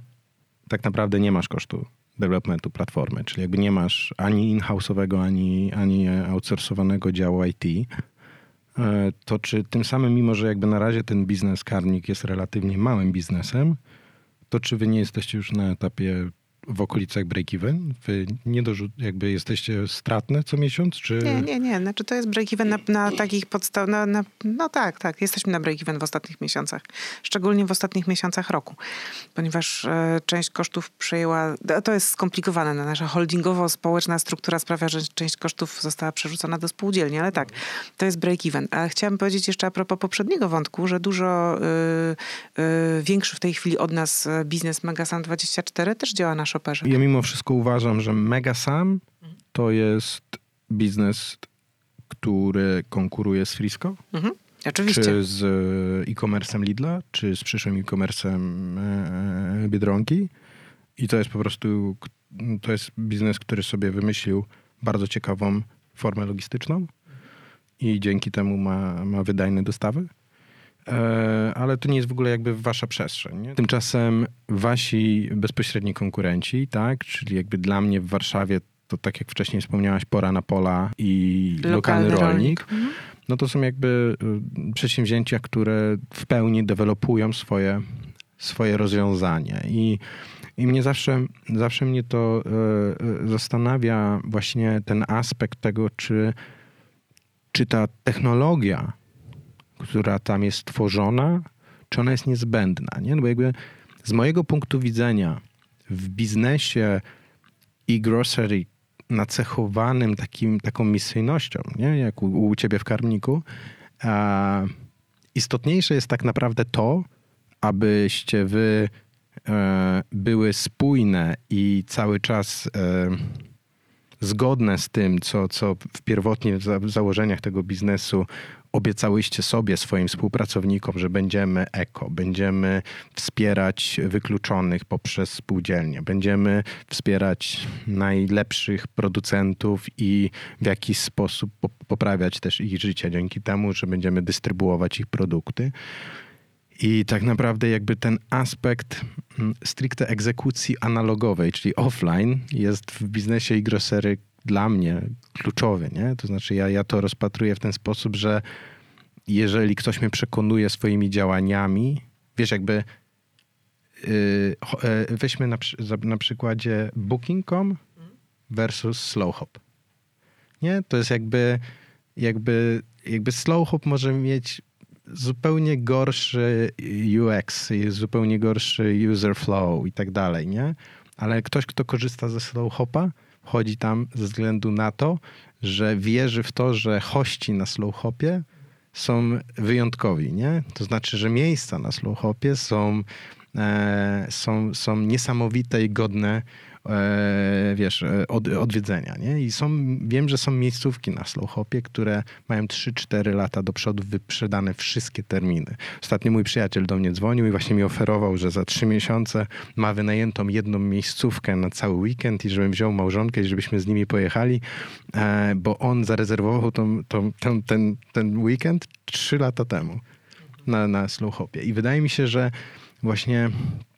tak naprawdę nie masz kosztu developmentu platformy, czyli jakby nie masz ani in-house'owego, ani, ani outsourcowanego działu IT, e, to czy tym samym, mimo że jakby na razie ten biznes karnik jest relatywnie małym biznesem, to czy wy nie jesteście już na etapie w okolicach break-even? Wy nie dorzu- jakby jesteście stratne co miesiąc, czy... Nie, nie, nie. Znaczy to jest break-even na, na takich podstawach, na, na, no tak, tak. Jesteśmy na break-even w ostatnich miesiącach. Szczególnie w ostatnich miesiącach roku. Ponieważ e, część kosztów przejęła, to jest skomplikowane. No, nasza holdingowo-społeczna struktura sprawia, że część kosztów została przerzucona do spółdzielni, ale tak, to jest break-even. Ale chciałam powiedzieć jeszcze a propos poprzedniego wątku, że dużo y, y, większy w tej chwili od nas biznes Megasan24 też działa na shopperze. Ja mimo wszystko uważam, że Megasam to jest biznes, który konkuruje z Frisco. Mhm. Oczywiście. Czy z e-commerce'em Lidla, czy z przyszłym e-commerce'em e, Biedronki. I to jest po prostu, to jest biznes, który sobie wymyślił bardzo ciekawą formę logistyczną i dzięki temu ma, ma wydajne dostawy. E, ale to nie jest w ogóle jakby wasza przestrzeń. Nie? Tymczasem wasi bezpośredni konkurenci, tak, czyli jakby dla mnie w Warszawie to tak jak wcześniej wspomniałaś, pora na pola i lokalny, lokalny rolnik. rolnik. Mhm. No to są jakby y, przedsięwzięcia, które w pełni dewelopują swoje, swoje rozwiązanie. I, i mnie zawsze, zawsze mnie to y, y, zastanawia właśnie ten aspekt tego, czy, czy ta technologia, która tam jest tworzona, czy ona jest niezbędna. Nie? No bo jakby z mojego punktu widzenia w biznesie e-grocery, nacechowanym takim, taką misyjnością, nie? jak u, u ciebie w karmniku, istotniejsze jest tak naprawdę to, abyście wy e, były spójne i cały czas e, zgodne z tym, co, co w pierwotnie w założeniach tego biznesu obiecałyście sobie, swoim współpracownikom, że będziemy eko, będziemy wspierać wykluczonych poprzez spółdzielnie, będziemy wspierać najlepszych producentów i w jakiś sposób poprawiać też ich życie dzięki temu, że będziemy dystrybuować ich produkty. I tak naprawdę jakby ten aspekt mm, stricte egzekucji analogowej, czyli offline, jest w biznesie i grocery dla mnie kluczowy, nie? To znaczy ja, ja to rozpatruję w ten sposób, że jeżeli ktoś mnie przekonuje swoimi działaniami, wiesz, jakby yy, weźmy na, na przykładzie Booking.com versus Slowhop. Nie? To jest jakby, jakby, jakby Slowhop może mieć zupełnie gorszy UX, zupełnie gorszy user flow i tak dalej, nie? Ale ktoś, kto korzysta ze Slowhopa, chodzi tam ze względu na to, że wierzy w to, że hości na Slowhopie są wyjątkowi, nie? To znaczy, że miejsca na Slowhopie są, e, są, są niesamowite i godne wiesz, e, od, odwiedzenia, nie? I są, wiem, że są miejscówki na Slowhopie, które mają 3-4 lata do przodu wyprzedane wszystkie terminy. Ostatnio mój przyjaciel do mnie dzwonił i właśnie mi oferował, że za 3 miesiące ma wynajętą jedną miejscówkę na cały weekend i żebym wziął małżonkę i żebyśmy z nimi pojechali, e, bo on zarezerwował tą, tą, ten, ten, ten weekend 3 lata temu na, na Slowhopie. I wydaje mi się, że właśnie E,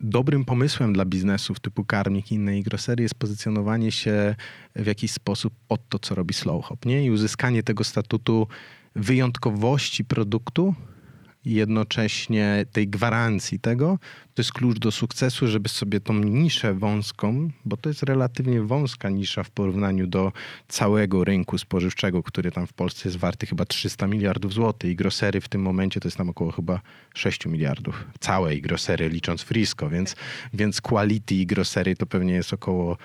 dobrym pomysłem dla biznesów typu Karmik i innej grocery jest pozycjonowanie się w jakiś sposób pod to, co robi Slowhop, nie? I uzyskanie tego statutu wyjątkowości produktu, jednocześnie tej gwarancji tego, to jest klucz do sukcesu, żeby sobie tą niszę wąską, bo to jest relatywnie wąska nisza w porównaniu do całego rynku spożywczego, który tam w Polsce jest warty chyba 300 miliardów złotych i grosery w tym momencie to jest tam około chyba 6 miliardów. Całej grosery licząc Frisco, więc, więc quality i grosery to pewnie jest około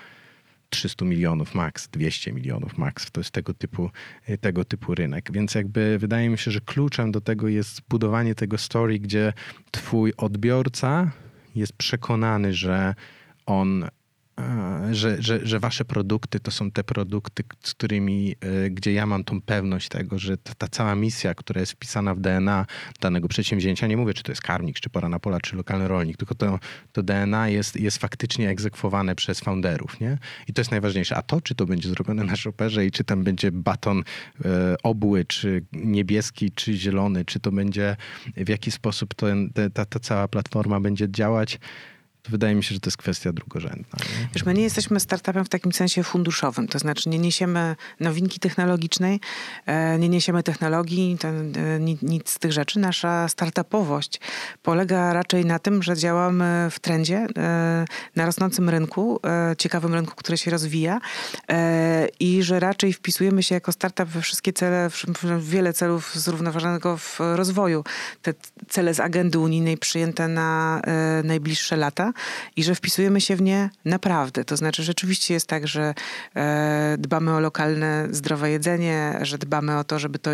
300 milionów max, 200 milionów max. To jest tego typu, y, tego typu rynek. Więc jakby wydaje mi się, że kluczem do tego jest zbudowanie tego story, gdzie twój odbiorca jest przekonany, że on że, że, że wasze produkty to są te produkty, z którymi, e, gdzie ja mam tą pewność tego, że ta, ta, cała misja, która jest wpisana w DNA danego przedsięwzięcia, nie mówię, czy to jest karmnik, czy pora na pola, czy lokalny rolnik, tylko to, to DNA jest, jest faktycznie egzekwowane przez founderów, nie? I to jest najważniejsze. A to, czy to będzie zrobione na shopperze i czy tam będzie baton e, obły, czy niebieski, czy zielony, czy to będzie w jaki sposób ten, ta, ta cała platforma będzie działać, to wydaje mi się, że to jest kwestia drugorzędna. Nie? Wiesz, my nie jesteśmy startupem w takim sensie funduszowym, to znaczy nie niesiemy nowinki technologicznej, e, nie niesiemy technologii, e, nic z tych rzeczy. Nasza startupowość polega raczej na tym, że działamy w trendzie, e, na rosnącym rynku, ciekawym rynku, który się rozwija i że raczej wpisujemy się jako startup we wszystkie cele, w wiele celów zrównoważonego w rozwoju. Te cele z agendy unijnej przyjęte na najbliższe lata i że wpisujemy się w nie naprawdę. To znaczy, rzeczywiście jest tak, że e, dbamy o lokalne, zdrowe jedzenie, że dbamy o to, żeby to,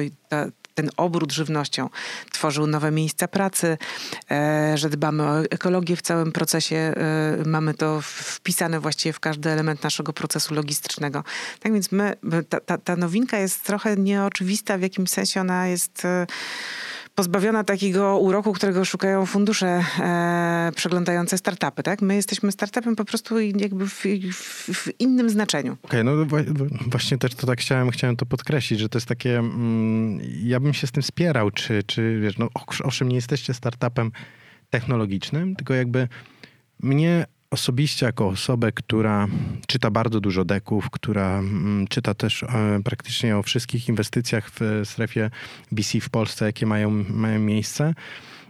ten obrót żywnością tworzył nowe miejsca pracy, e, że dbamy o ekologię w całym procesie. E, mamy to wpisane właściwie w każdy element naszego procesu logistycznego. Tak więc my, ta, ta, ta nowinka jest trochę nieoczywista, w jakim sensie ona jest pozbawiona takiego uroku, którego szukają fundusze e, przeglądające startupy, tak? My jesteśmy startupem po prostu jakby w, w, w innym znaczeniu. Okej, okay, no właśnie też to tak chciałem, chciałem to podkreślić, że to jest takie, mm, ja bym się z tym spierał, czy, czy wiesz, no owszem, nie jesteście startupem technologicznym, tylko jakby mnie osobiście jako osobę, która czyta bardzo dużo deków, która mm, czyta też e, praktycznie o wszystkich inwestycjach w strefie VC w Polsce, jakie mają, mają miejsce,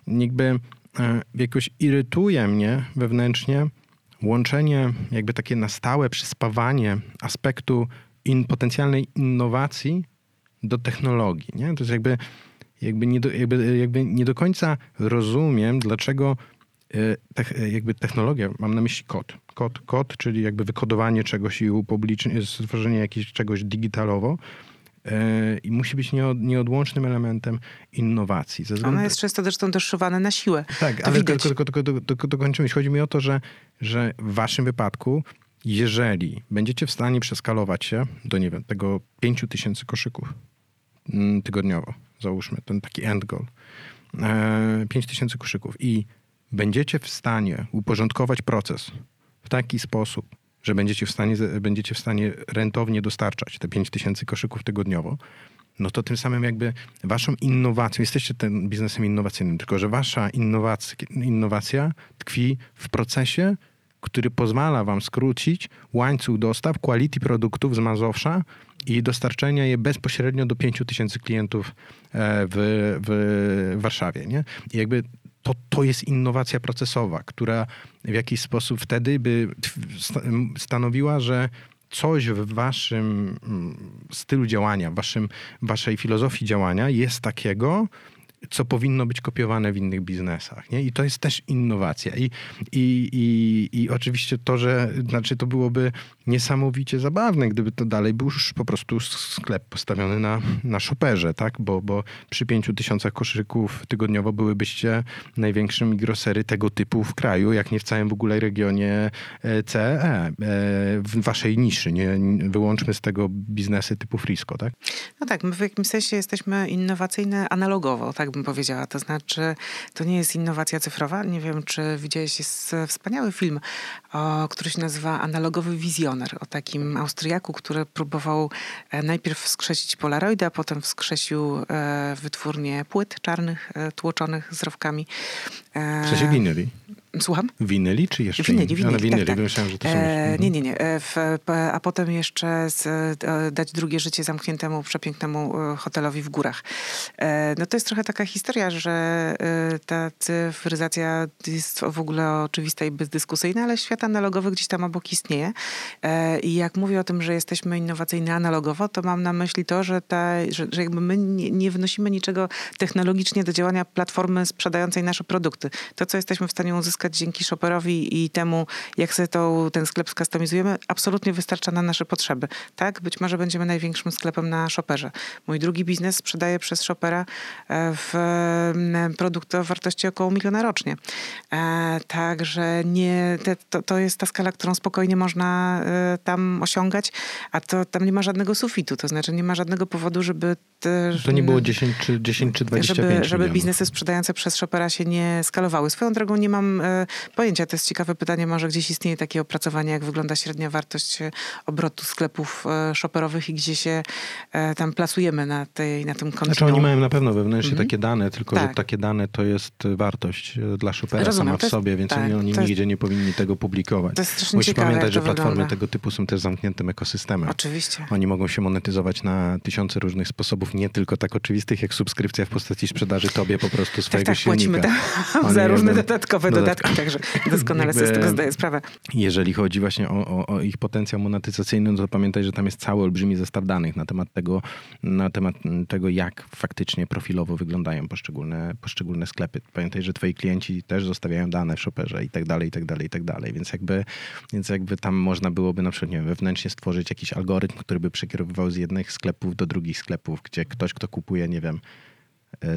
jakby e, jakoś irytuje mnie wewnętrznie łączenie, jakby takie na stałe przyspawanie aspektu in, potencjalnej innowacji do technologii. Nie? To jest jakby, jakby, nie do, jakby, jakby nie do końca rozumiem, dlaczego jakby technologia, mam na myśli kod. Kod, kod czyli jakby wykodowanie czegoś i upublicznienie, stworzenie jakiegoś czegoś digitalowo, e, i musi być nieodłącznym elementem innowacji. Ze względu... Ona jest często zresztą doszywana na siłę. Tak, to ale widać. tylko, tylko, tylko, tylko dokończymy. Chodzi mi o to, że, że w waszym wypadku, jeżeli będziecie w stanie przeskalować się do, nie wiem, tego 5 tysięcy koszyków mm, tygodniowo, załóżmy, ten taki end goal, 5 e, tysięcy koszyków i będziecie w stanie uporządkować proces w taki sposób, że będziecie w stanie, będziecie w stanie rentownie dostarczać te 5 tysięcy koszyków tygodniowo, no to tym samym jakby waszą innowacją, jesteście tym biznesem innowacyjnym, tylko że wasza innowacja, innowacja tkwi w procesie, który pozwala wam skrócić łańcuch dostaw quality produktów z Mazowsza i dostarczenia je bezpośrednio do 5 tysięcy klientów e, w, w Warszawie. Nie? I jakby to, to jest innowacja procesowa, która w jakiś sposób wtedy by stanowiła, że coś w waszym stylu działania, waszym, waszej filozofii działania jest takiego, co powinno być kopiowane w innych biznesach. Nie? I to jest też innowacja. I, i, i, I oczywiście to, że znaczy to byłoby niesamowicie zabawne, gdyby to dalej był już po prostu sklep postawiony na, na szoperze, tak? Bo, bo przy pięciu tysiącach koszyków tygodniowo byłybyście największym grosery tego typu w kraju, jak nie w całym w ogóle regionie CE, e, w waszej niszy. Nie, wyłączmy z tego biznesy typu Frisco, tak? No tak, my w jakimś sensie jesteśmy innowacyjne analogowo, tak bym powiedziała. To znaczy, to nie jest innowacja cyfrowa. Nie wiem, czy widziałeś, jest wspaniały film, o, który się nazywa Analogowy Wizjoner, o takim Austriaku, który próbował e, najpierw wskrzesić Polaroida, potem wskrzesił e, wytwórnię płyt czarnych, e, tłoczonych z rowkami. W sensie winyli. Słucham? Winyli czy jeszcze? Winyli, winyli. winyli. Tak, tak. Myślałem, że to są... E, nie, nie, nie. E, w, a potem jeszcze z, e, dać drugie życie zamkniętemu, przepięknemu e, hotelowi w górach. E, no to jest trochę taka historia, że e, ta cyfryzacja jest w ogóle oczywista i bezdyskusyjna, ale świat analogowy gdzieś tam obok istnieje. I jak mówię o tym, że jesteśmy innowacyjni analogowo, to mam na myśli to, że, ta, że, że jakby my nie, nie wnosimy niczego technologicznie do działania platformy sprzedającej nasze produkty. To, co jesteśmy w stanie uzyskać uzyskać dzięki shopperowi i temu, jak sobie ten sklep skustomizujemy, absolutnie wystarcza na nasze potrzeby. Tak? Być może będziemy największym sklepem na shopperze. Mój drugi biznes sprzedaje przez shoppera e, w produkt o wartości około miliona rocznie. E, także nie, te, to, to jest ta skala, którą spokojnie można e, tam osiągać, a to tam nie ma żadnego sufitu, to znaczy nie ma żadnego powodu, żeby... Te, to nie było 10 czy, 10 czy 25 Żeby, żeby biznesy sprzedające przez shoppera się nie skalowały. Swoją drogą nie mam pojęcia. To jest ciekawe pytanie, może gdzieś istnieje takie opracowanie, jak wygląda średnia wartość e, obrotu sklepów e, shopperowych i gdzie się e, tam plasujemy na, tej, na tym kontynuum. Znaczy oni mają na pewno wewnętrznie mhm. takie dane, tylko tak. że takie dane to jest wartość dla shoppera Rozumiem, sama w jest, sobie, więc tak, oni nigdzie jest, nie powinni tego publikować. To jest Musisz ciekawe, pamiętać, że platformy wygląda. tego typu są też zamkniętym ekosystemem. Oczywiście. Oni mogą się monetyzować na tysiące różnych sposobów, nie tylko tak oczywistych, jak subskrypcja w postaci sprzedaży tobie po prostu swojego tak, tak, silnika. Płacimy tam za różne dodatkowe także Doskonale sobie z tego zdaję sprawę. Jeżeli chodzi właśnie o, o, o, ich potencjał monetyzacyjny, no to pamiętaj, że tam jest cały olbrzymi zestaw danych na temat tego, na temat tego jak faktycznie profilowo wyglądają poszczególne, poszczególne sklepy. Pamiętaj, że twoi klienci też zostawiają dane w shopperze i tak dalej, i tak dalej, i tak dalej. Więc jakby, więc jakby tam można byłoby na przykład nie wiem, wewnętrznie stworzyć jakiś algorytm, który by przekierowywał z jednych sklepów do drugich sklepów, gdzie ktoś, kto kupuje, nie wiem,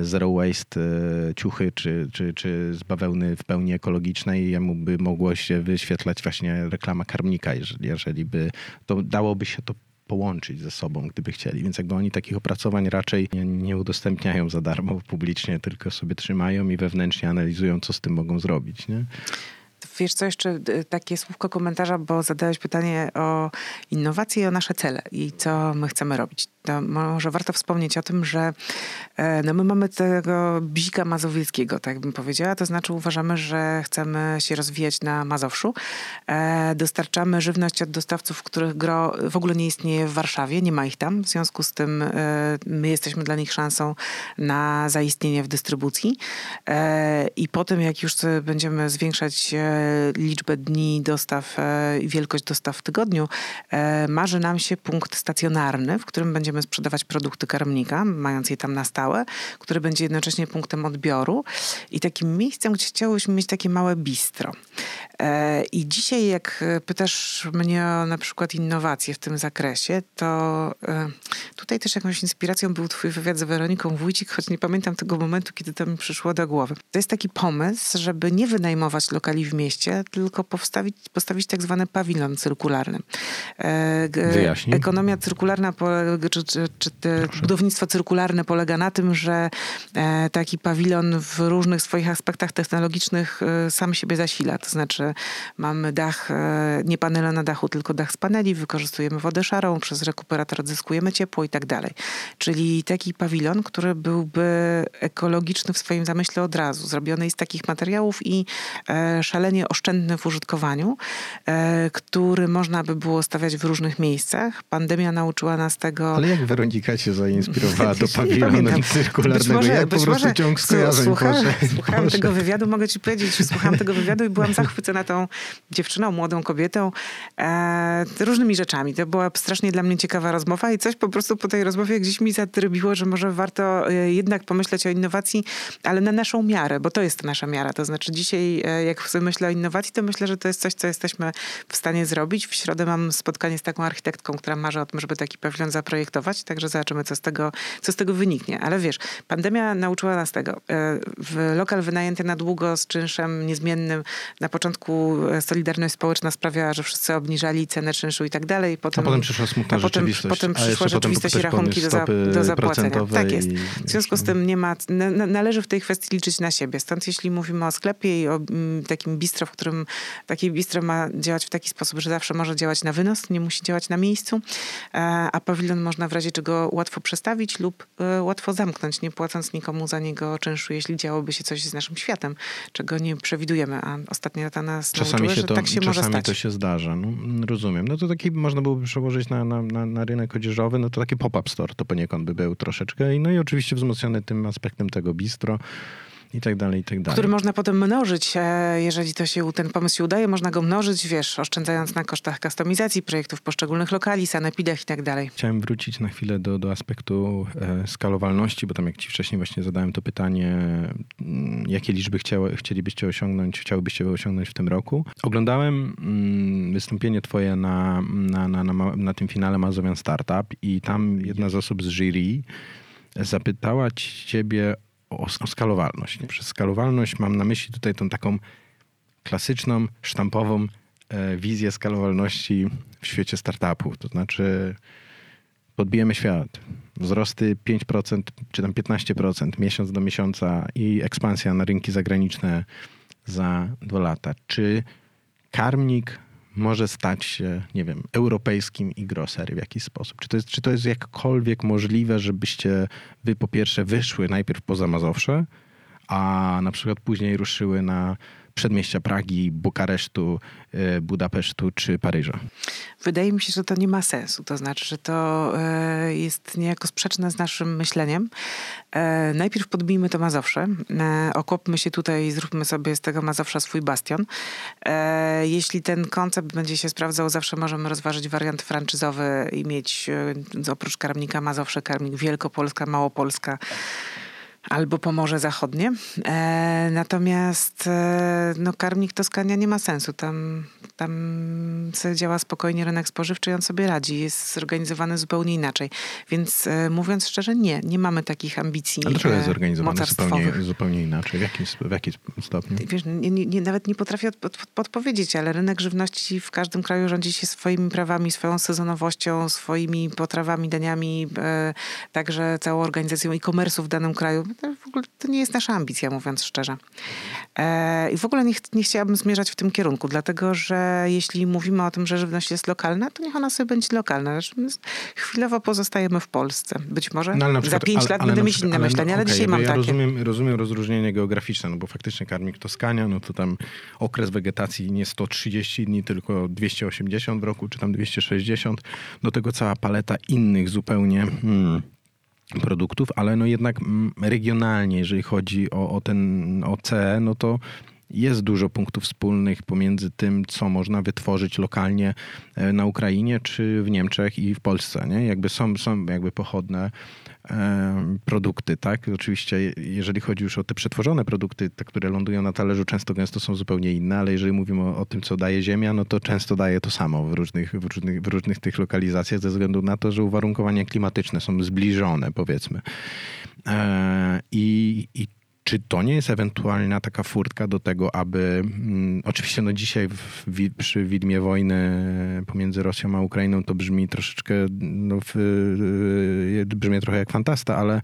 zero waste e, ciuchy, czy, czy, czy z bawełny w pełni ekologicznej, jemu by mogło się wyświetlać właśnie reklama karmnika, jeżeli, jeżeli by to dałoby się to połączyć ze sobą, gdyby chcieli. Więc jakby oni takich opracowań raczej nie, nie udostępniają za darmo publicznie, tylko sobie trzymają i wewnętrznie analizują, co z tym mogą zrobić. Nie? Wiesz co, jeszcze takie słówko komentarza, bo zadałeś pytanie o innowacje i o nasze cele i co my chcemy robić to może warto wspomnieć o tym, że e, no my mamy tego bzika mazowieckiego, tak bym powiedziała. To znaczy uważamy, że chcemy się rozwijać na Mazowszu. E, dostarczamy żywność od dostawców, których gro w ogóle nie istnieje w Warszawie, nie ma ich tam. W związku z tym e, my jesteśmy dla nich szansą na zaistnienie w dystrybucji. I potem, jak już będziemy zwiększać liczbę dni dostaw i wielkość dostaw w tygodniu, marzy nam się punkt stacjonarny, w którym będziemy będziemy sprzedawać produkty karmnika, mając je tam na stałe, który będzie jednocześnie punktem odbioru i takim miejscem, gdzie chciałyśmy mieć takie małe bistro. E, I dzisiaj, jak pytasz mnie o na przykład innowacje w tym zakresie, to e, tutaj też jakąś inspiracją był twój wywiad z Weroniką Wójcik, choć nie pamiętam tego momentu, kiedy to mi przyszło do głowy. To jest taki pomysł, żeby nie wynajmować lokali w mieście, tylko postawić, postawić tak zwany pawilon cyrkularny. E, Wyjaśnij. Ekonomia cyrkularna, czy, czy, czy budownictwo cyrkularne polega na tym, że taki pawilon w różnych swoich aspektach technologicznych sam siebie zasila. To znaczy mamy dach, e, nie panele na dachu, tylko dach z paneli, wykorzystujemy wodę szarą, przez rekuperator odzyskujemy ciepło i tak dalej. Czyli taki pawilon, który byłby ekologiczny w swoim zamyśle od razu, zrobiony z takich materiałów i e, szalenie oszczędny w użytkowaniu, e, który można by było stawiać w różnych miejscach. Pandemia nauczyła nas tego... Ale jak Weronika się zainspirowała do pawilonu cyrkularnego? Może, ja po prostu ciąg skojarzeń. Słucham, słuchałam tego wywiadu, mogę ci powiedzieć, słuchałam tego wywiadu i byłam zachwycona na tą dziewczyną, młodą kobietą, e, różnymi rzeczami. To była strasznie dla mnie ciekawa rozmowa i coś po prostu po tej rozmowie gdzieś mi zatrybiło, że może warto e, jednak pomyśleć o innowacji, ale na naszą miarę, bo to jest nasza miara. To znaczy dzisiaj, e, jak sobie myślę o innowacji, to myślę, że to jest coś, co jesteśmy w stanie zrobić. W środę mam spotkanie z taką architektką, która marzy o tym, żeby taki pawilon zaprojektować, także zobaczymy, co z tego, co z tego wyniknie. Ale wiesz, pandemia nauczyła nas tego. E, w lokal wynajęty na długo z czynszem niezmiennym na początku e, Solidarność Społeczna sprawiała, że wszyscy obniżali cenę czynszu i tak dalej. Potem, a potem przyszła smutna potem, rzeczywistość. Potem przyszła rzeczywistość i rachunki do, za, do zapłacenia. Tak jest. W związku z tym nie ma, należy w tej kwestii liczyć na siebie. Stąd jeśli mówimy o sklepie i o mm, takim bistro, w którym takie bistro ma działać w taki sposób, że zawsze może działać na wynos, nie musi działać na miejscu, e, a pawilon można w razie czego łatwo przestawić lub e, łatwo zamknąć, nie płacąc nikomu za niego czynszu, jeśli działoby się coś z naszym światem, czego nie przewidujemy, a ostatnia lata nas czasami nauczyły, się to, tak się czasami to się zdarza. No, rozumiem. No to taki można byłoby przełożyć na, na, na, na rynek odzieżowy, no to taki pop-up store to poniekąd by był troszeczkę. No i oczywiście wzmocniony tym aspektem tego bistro i tak dalej, i tak dalej. Który można potem mnożyć, e, jeżeli to się, ten pomysł się udaje, można go mnożyć, wiesz, oszczędzając na kosztach kustomizacji projektów poszczególnych lokali, sanepidach i tak dalej. Chciałem wrócić na chwilę do, do aspektu e, skalowalności, bo tam jak ci wcześniej właśnie zadałem to pytanie, mm, jakie liczby chciały, chcielibyście osiągnąć, chciałybyście osiągnąć w tym roku. Oglądałem mm, wystąpienie twoje na, na, na, na, na tym finale Mazowian Startup i tam jedna z osób z jury zapytała ciebie o, o skalowalność. Nie? Przez skalowalność mam na myśli tutaj tą taką klasyczną, sztampową e, wizję skalowalności w świecie startupów. To znaczy podbijemy świat. Wzrosty 5% czy tam 15% miesiąc do miesiąca i ekspansja na rynki zagraniczne za dwa lata. Czy karmnik może stać się, nie wiem, europejskim i grocery w jakiś sposób? Czy to jest, czy to jest jakkolwiek możliwe, żebyście wy po pierwsze wyszły najpierw poza Mazowsze, a na przykład później ruszyły na przedmieścia Pragi, Bukaresztu, e, Budapesztu czy Paryża? Wydaje mi się, że to nie ma sensu. To znaczy, że to e, jest niejako sprzeczne z naszym myśleniem. E, najpierw podbijmy to Mazowsze. Okopmy się tutaj i zróbmy sobie z tego Mazowsza swój bastion. Jeśli ten koncept będzie się sprawdzał, zawsze możemy rozważyć wariant franczyzowy i mieć oprócz karmnika Mazowsze, karmnik Wielkopolska, Małopolska albo Pomorze Zachodnie. E, natomiast e, no, karmnik Toskania nie ma sensu. Tam Tam działa spokojnie rynek spożywczy i on sobie radzi. Jest zorganizowany zupełnie inaczej. Więc e, mówiąc szczerze, nie, nie mamy takich ambicji A dlaczego jest e, zorganizowany zupełnie, zupełnie inaczej? W jakim, w jakim stopniu? Wiesz, nie, nie, nawet nie potrafię od, od, podpowiedzieć, ale rynek żywności w każdym kraju rządzi się swoimi prawami, swoją sezonowością, swoimi potrawami, daniami, e, także całą organizacją e-commerce'u w danym kraju. To w ogóle to nie jest nasza ambicja, mówiąc szczerze. E, I w ogóle nie, ch- nie chciałabym zmierzać w tym kierunku, dlatego że jeśli mówimy o tym, że żywność jest lokalna, to niech ona sobie będzie lokalna. Chwilowo pozostajemy w Polsce. Być może No, na za przykład- pięć ale- lat ale będę mieć przykład- inne myślenie, ale okej, dzisiaj mam ja takie. Rozumiem, rozumiem rozróżnienie geograficzne, no bo faktycznie karmik Toskania, no to tam okres wegetacji nie 130 dni, tylko 280 w roku, czy tam 260. Do tego cała paleta innych zupełnie... Hmm, produktów, ale no jednak mm, regionalnie, jeżeli chodzi o, o ten OCE, no to jest dużo punktów wspólnych pomiędzy tym, co można wytworzyć lokalnie e, na Ukrainie, czy w Niemczech i w Polsce. Nie? Jakby są, są jakby pochodne produkty, tak? Oczywiście, je- jeżeli chodzi już o te przetworzone produkty, te, które lądują na talerzu, często gęsto są zupełnie inne, ale jeżeli mówimy o, o tym, co daje ziemia, no to często daje to samo w różnych, w, różnych, w różnych tych lokalizacjach, ze względu na to, że uwarunkowania klimatyczne są zbliżone, powiedzmy. E, I, i czy to nie jest ewentualna taka furtka do tego, aby mm, oczywiście no dzisiaj w, wi- przy widmie wojny pomiędzy Rosją a Ukrainą to brzmi troszeczkę, no, w, y, brzmi trochę jak fantasta, ale,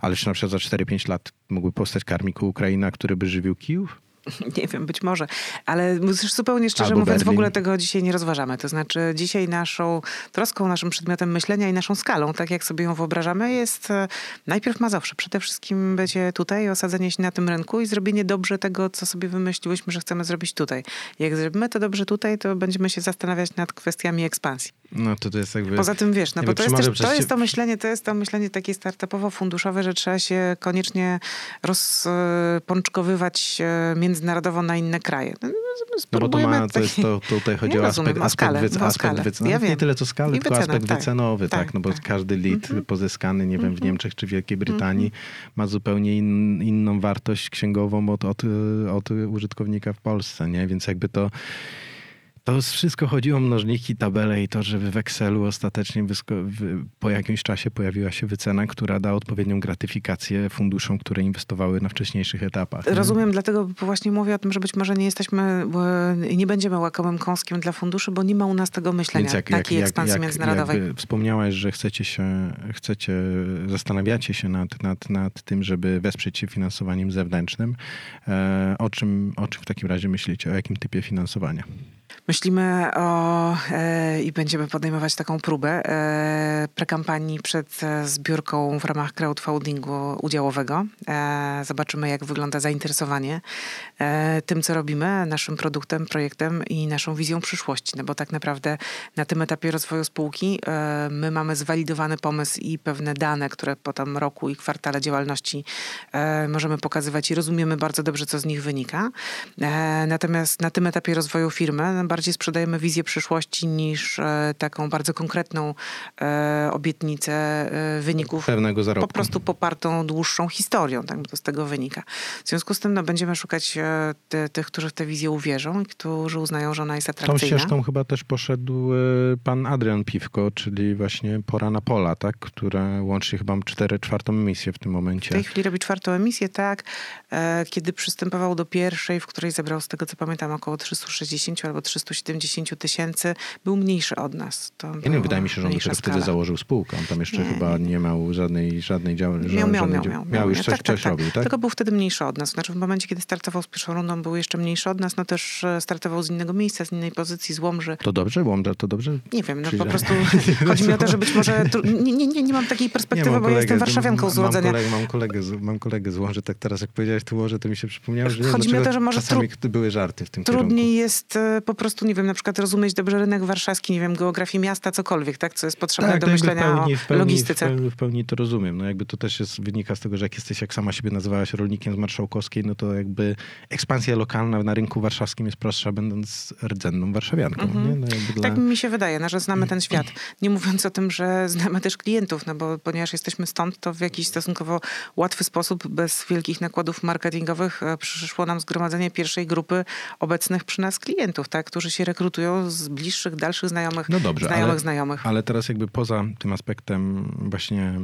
ale czy na przykład za 4-5 lat mógłby powstać karmiku Ukraina, który by żywił Kijów? Nie wiem, być może, ale zupełnie szczerze Albo mówiąc, w Berlin. ogóle tego dzisiaj nie rozważamy. To znaczy, dzisiaj naszą troską, naszym przedmiotem myślenia i naszą skalą, tak jak sobie ją wyobrażamy, jest e, najpierw Mazowsze. Przede wszystkim będzie tutaj osadzenie się na tym rynku i zrobienie dobrze tego, co sobie wymyśliłyśmy, że chcemy zrobić tutaj. Jak zrobimy to dobrze tutaj, to będziemy się zastanawiać nad kwestiami ekspansji. No to to jest jakby... Poza tym wiesz, no bo to jest, też, to jest to myślenie, to jest to myślenie takie startupowo-funduszowe, że trzeba się koniecznie rozpączkowywać e, międzynarodowo na inne kraje. No, No bo to, ma, to jest to, tutaj chodzi o rozumiem, aspekt, o aspekt, skalę, wyc- aspekt no, Ja nie tyle co skalę, tylko wycenę, aspekt tak. wycenowy, tak, Tak, no bo tak. każdy lit pozyskany, nie wiem, w Niemczech czy Wielkiej Brytanii ma zupełnie in, inną wartość księgową od, od, od użytkownika w Polsce, nie? Więc jakby to to wszystko chodzi o mnożniki, tabele i to, żeby w Excelu ostatecznie po jakimś czasie pojawiła się wycena, która da odpowiednią gratyfikację funduszom, które inwestowały na wcześniejszych etapach. nie? Rozumiem, dlatego właśnie mówię o tym, że być może nie jesteśmy, nie będziemy łakomym kąskiem dla funduszy, bo nie ma u nas tego myślenia, takiej ekspansji międzynarodowej. jakby wspomniałaś, że chcecie się, chcecie, zastanawiacie się nad, nad, nad tym, żeby wesprzeć się finansowaniem zewnętrznym. E, o, czym, o czym w takim razie myślicie? O jakim typie finansowania? Myślimy o e, i będziemy podejmować taką próbę e, prekampanii przed e, zbiórką w ramach crowdfundingu udziałowego. E, zobaczymy, jak wygląda zainteresowanie e, tym, co robimy, naszym produktem, projektem i naszą wizją przyszłości. No bo tak naprawdę na tym etapie rozwoju spółki e, my mamy zwalidowany pomysł i pewne dane, które po tam roku i kwartale działalności e, możemy pokazywać i rozumiemy bardzo dobrze, co z nich wynika. Natomiast na tym etapie rozwoju firmy bardziej sprzedajemy wizję przyszłości niż e, taką bardzo konkretną e, obietnicę e, wyników Pewnego zarobku. po prostu popartą dłuższą historią, tak to z tego wynika. W związku z tym no, będziemy szukać e, ty, tych, którzy w tę wizję uwierzą i którzy uznają, że ona jest Tą atrakcyjna. ścieżką chyba też poszedł pan Adrian Piwko, czyli właśnie Pora na Pola, tak? która łącznie chyba 4 czwartą emisję w tym W momencie. tej chwili robi czwartą emisję, tak. Kiedy przystępował do pierwszej, w której zebrał, z tego co pamiętam, około 360 albo 370 tysięcy, był mniejszy od nas. To Ja nie wydaje mi się, że on dopiero wtedy skala. założył spółkę. On tam jeszcze Nie, chyba nie miał żadnej, żadnej działalności. Miał, miał, miał, miał, miał już miał. coś, tak, coś tak, robił, tak? Tylko był wtedy mniejszy od nas. Znaczy w momencie, kiedy startował z pierwszą rundą, był jeszcze mniejszy od nas, no też e, startował z innego miejsca, z innej pozycji, z Łomży. To dobrze? Łomża to dobrze? Nie wiem, no po prostu chodzi mi o to, że być może... Nie, nie, nie, nie mam takiej perspektywy, mam bo ja jestem warszawianką z mam urodzenia. Kolegę, mam, kolegę z, mam kolegę z Łomży, tak teraz jak powiedziałeś tu Łomży, to mi się przypomniało, że Chodzi mi o to, że może czasami były żarty w tym Trudniej jest e, po prostu, nie wiem, na przykład rozumieć dobrze rynek warszawski, nie wiem, geografię miasta, cokolwiek, tak? Co jest potrzebne Tak, do myślenia w pełni, w o pełni, logistyce. W pełni, w pełni to rozumiem. No jakby to też jest, wynika z tego, że jak jesteś, jak sama siebie nazywałaś rolnikiem z Marszałkowskiej, no to jakby ekspansja lokalna na rynku warszawskim jest prostsza, będąc rdzenną warszawianką. Nie? No dla... Tak mi się wydaje, no, że znamy ten świat. Nie mówiąc o tym, że znamy też klientów, no bo ponieważ jesteśmy stąd, to w jakiś stosunkowo łatwy sposób, bez wielkich nakładów marketingowych e, przyszło nam zgromadzenie pierwszej grupy obecnych przy nas klientów, tak? Którzy się rekrutują z bliższych, dalszych znajomych, No dobrze, znajomych, ale- znajomych. Ale teraz jakby poza tym aspektem właśnie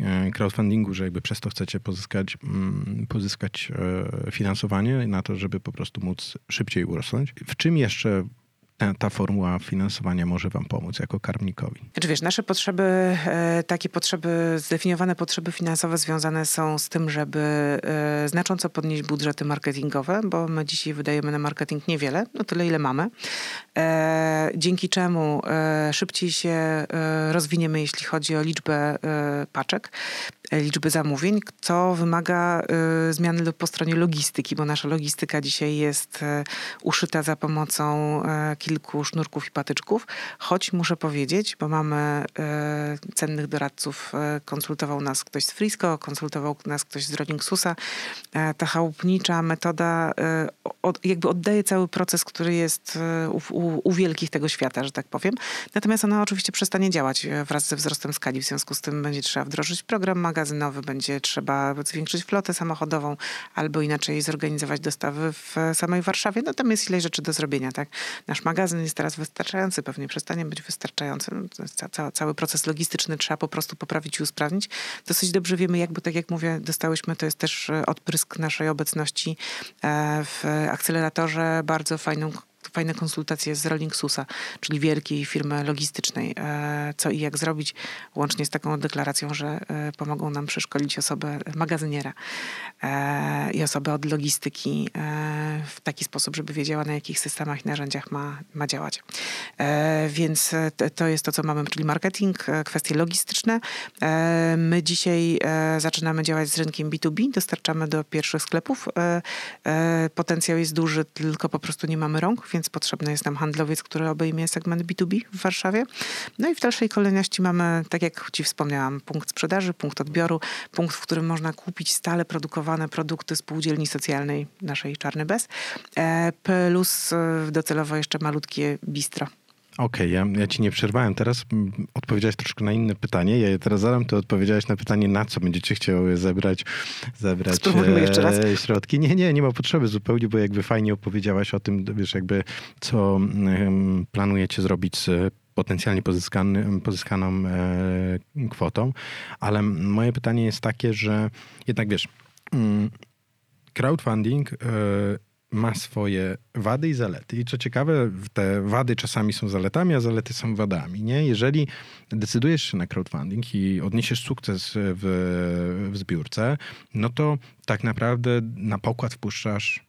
e, crowdfundingu, że jakby przez to chcecie pozyskać, mm, pozyskać e, finansowanie na to, żeby po prostu móc szybciej urosnąć. W czym jeszcze ta, formuła finansowania może wam pomóc jako karmnikowi? Znaczy wiesz, nasze potrzeby, e, takie potrzeby, zdefiniowane potrzeby finansowe związane są z tym, żeby e, znacząco podnieść budżety marketingowe, bo my dzisiaj wydajemy na marketing niewiele, no tyle ile mamy, e, dzięki czemu szybciej się rozwiniemy, jeśli chodzi o liczbę paczek, liczby zamówień, co wymaga e, zmiany po stronie logistyki, bo nasza logistyka dzisiaj jest e, uszyta za pomocą e, kilku sznurków i patyczków, choć muszę powiedzieć, bo mamy e, cennych doradców, e, konsultował nas ktoś z Frisco, konsultował nas ktoś z Rollingsusa, e, ta chałupnicza metoda e, od, jakby oddaje cały proces, który jest e, u, u, u wielkich tego świata, że tak powiem. Natomiast ona oczywiście przestanie działać e, wraz ze wzrostem skali, w związku z tym będzie trzeba wdrożyć program magazynowy, będzie trzeba zwiększyć flotę samochodową albo inaczej zorganizować dostawy w samej Warszawie. No tam jest ile rzeczy do zrobienia, tak? Nasz magazyn jest teraz wystarczający, pewnie przestanie być wystarczający. No, ca, cały proces logistyczny trzeba po prostu poprawić i usprawnić. Dosyć dobrze wiemy, jak, bo tak jak mówię, dostałyśmy, to jest też e, odprysk naszej obecności e, w akceleratorze, bardzo fajną fajne konsultacje z Rollingsusa, czyli wielkiej firmy logistycznej, e, co i jak zrobić, łącznie z taką deklaracją, że e, pomogą nam przeszkolić osobę magazyniera e, i osobę od logistyki w taki sposób, żeby wiedziała, na jakich systemach i narzędziach ma, ma działać. Więc to jest to, co mamy, czyli marketing, kwestie logistyczne. My dzisiaj zaczynamy działać z rynkiem B2B, dostarczamy do pierwszych sklepów. Potencjał jest duży, tylko po prostu nie mamy rąk, więc potrzebny jest nam handlowiec, który obejmie segment B2B w Warszawie. No i w dalszej kolejności mamy, tak jak Ci wspomniałam, punkt sprzedaży, punkt odbioru, punkt, w którym można kupić stale produkowane produkty spółdzielni socjalnej naszej Czarny Bez, e, plus e, docelowo jeszcze malutkie bistro. Okej, ja, ja ci nie przerwałem. Teraz odpowiedziałeś troszkę na inne pytanie. Ja je teraz zadam, to odpowiedziałeś na pytanie, na co będziecie chciały zebrać, zebrać Spróbujmy jeszcze raz. e, środki. Nie, nie, nie ma potrzeby zupełnie, bo jakby fajnie opowiedziałaś o tym, wiesz, jakby co planujecie zrobić z potencjalnie pozyskany, pozyskaną e, kwotą. Ale moje pytanie jest takie, że jednak wiesz, crowdfunding e, ma swoje wady i zalety. I co ciekawe, te wady czasami są zaletami, a zalety są wadami. Nie? Jeżeli decydujesz się na crowdfunding i odniesiesz sukces w, w zbiórce, no to tak naprawdę na pokład wpuszczasz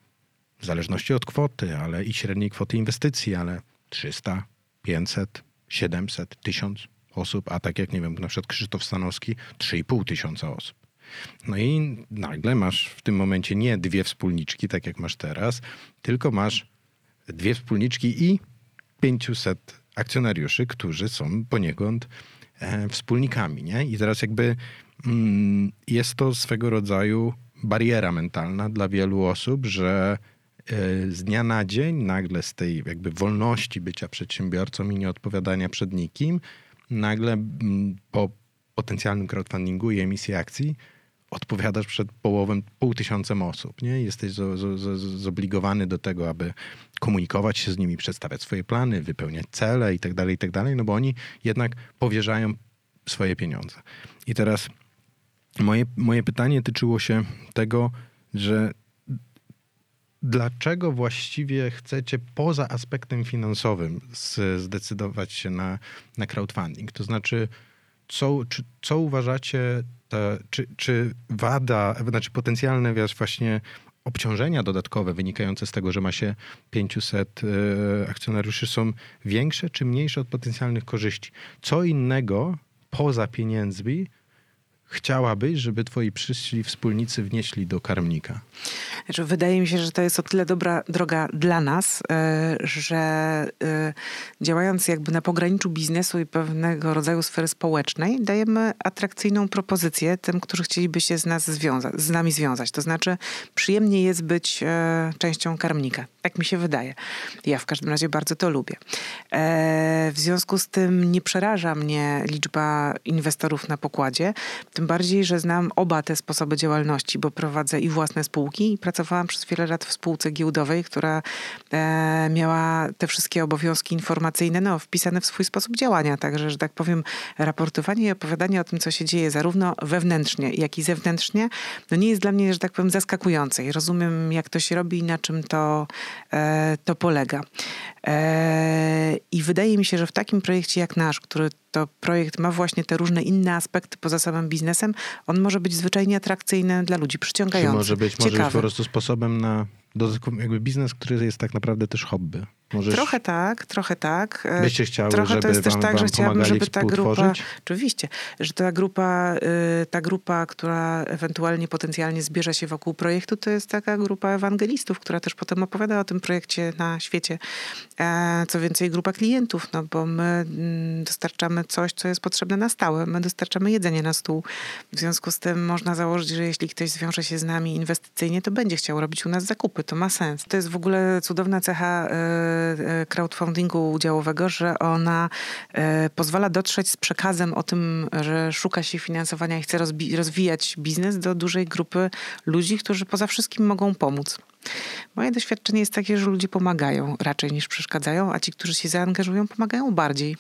w zależności od kwoty, ale i średniej kwoty inwestycji, ale 300, 500, 700, 1000 osób, a tak jak, nie wiem, na przykład Krzysztof Stanowski, 3,5 tysiąca osób. No i nagle masz w tym momencie nie dwie wspólniczki, tak jak masz teraz, tylko masz dwie wspólniczki i 500 akcjonariuszy, którzy są poniekąd e, wspólnikami. Nie? I teraz jakby mm, jest to swego rodzaju bariera mentalna dla wielu osób, że e, z dnia na dzień nagle z tej jakby wolności bycia przedsiębiorcą i nieodpowiadania przed nikim, nagle mm, po potencjalnym crowdfundingu i emisji akcji odpowiadasz przed połową, pół tysiącem osób. Nie? Jesteś zo, zo, zo, zobligowany do tego, aby komunikować się z nimi, przedstawiać swoje plany, wypełniać cele i tak dalej, i tak no bo oni jednak powierzają swoje pieniądze. I teraz moje, moje pytanie tyczyło się tego, że dlaczego właściwie chcecie poza aspektem finansowym z, zdecydować się na, na crowdfunding? To znaczy, co, czy, co uważacie, czy, czy wada, znaczy potencjalne wiesz, właśnie obciążenia dodatkowe wynikające z tego, że ma się 500 e, akcjonariuszy są większe czy mniejsze od potencjalnych korzyści? Co innego poza pieniędzmi chciałabyś, żeby twoi przyszli wspólnicy wnieśli do karmnika? Znaczy, wydaje mi się, że to jest o tyle dobra droga dla nas, e, że e, działając jakby na pograniczu biznesu i pewnego rodzaju sfery społecznej, dajemy atrakcyjną propozycję tym, którzy chcieliby się z nas związać, z nami związać. To znaczy, przyjemnie jest być e, częścią karmnika. Tak mi się wydaje. Ja w każdym razie bardzo to lubię. W związku z tym nie przeraża mnie liczba inwestorów na pokładzie. Tym bardziej, że znam oba te sposoby działalności, bo prowadzę i własne spółki i pracowałam przez wiele lat w spółce giełdowej, która e, miała te wszystkie obowiązki informacyjne no, wpisane w swój sposób działania. Także, że tak powiem, raportowanie i opowiadanie o tym, co się dzieje zarówno wewnętrznie, jak i zewnętrznie, no nie jest dla mnie, że tak powiem, zaskakujące. I rozumiem, jak to się robi i na czym to, e, to polega. E, I wydaje mi się, że w takim projekcie jak nasz, który to projekt ma właśnie te różne inne aspekty poza samym biznesem, on może być zwyczajnie atrakcyjny dla ludzi, przyciągający. Czy może być, może być po prostu sposobem na jakby biznes, który jest tak naprawdę też hobby. Możesz... Trochę tak, trochę tak. E, Byście chciały, trochę żeby to jest wam, też tak, że chciałabym, żeby ta grupa, oczywiście, że ta grupa, y, ta grupa, która ewentualnie potencjalnie zbierze się wokół projektu, to jest taka grupa ewangelistów, która też potem opowiada o tym projekcie na świecie. E, co więcej, grupa klientów, no bo my mm, dostarczamy coś, co jest potrzebne na stałe. My dostarczamy jedzenie na stół. W związku z tym można założyć, że jeśli ktoś zwiąże się z nami inwestycyjnie, to będzie chciał robić u nas zakupy. To ma sens. To jest w ogóle cudowna cecha y, crowdfundingu udziałowego, że ona e, pozwala dotrzeć z przekazem o tym, że szuka się finansowania i chce rozwijać biznes do dużej grupy ludzi, którzy poza wszystkim mogą pomóc. Moje doświadczenie jest takie, że ludzie pomagają raczej niż przeszkadzają, a ci, którzy się zaangażują, pomagają bardziej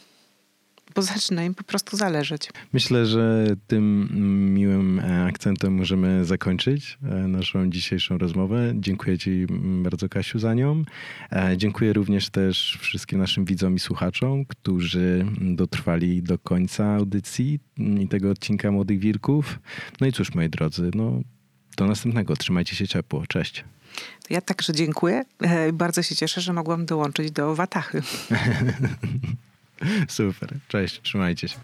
bo zaczyna im po prostu zależeć. Myślę, że tym miłym e, akcentem możemy zakończyć e, naszą dzisiejszą rozmowę. Dziękuję Ci bardzo, Kasiu, za nią. E, dziękuję również też wszystkim naszym widzom i słuchaczom, którzy dotrwali do końca audycji i tego odcinka Młodych Wilków. No i cóż, moi drodzy, no, do następnego. Trzymajcie się ciepło. Cześć. Ja także dziękuję. Bardzo się cieszę, że mogłam dołączyć do Watachy. Super. Cześć, trzymajcie się.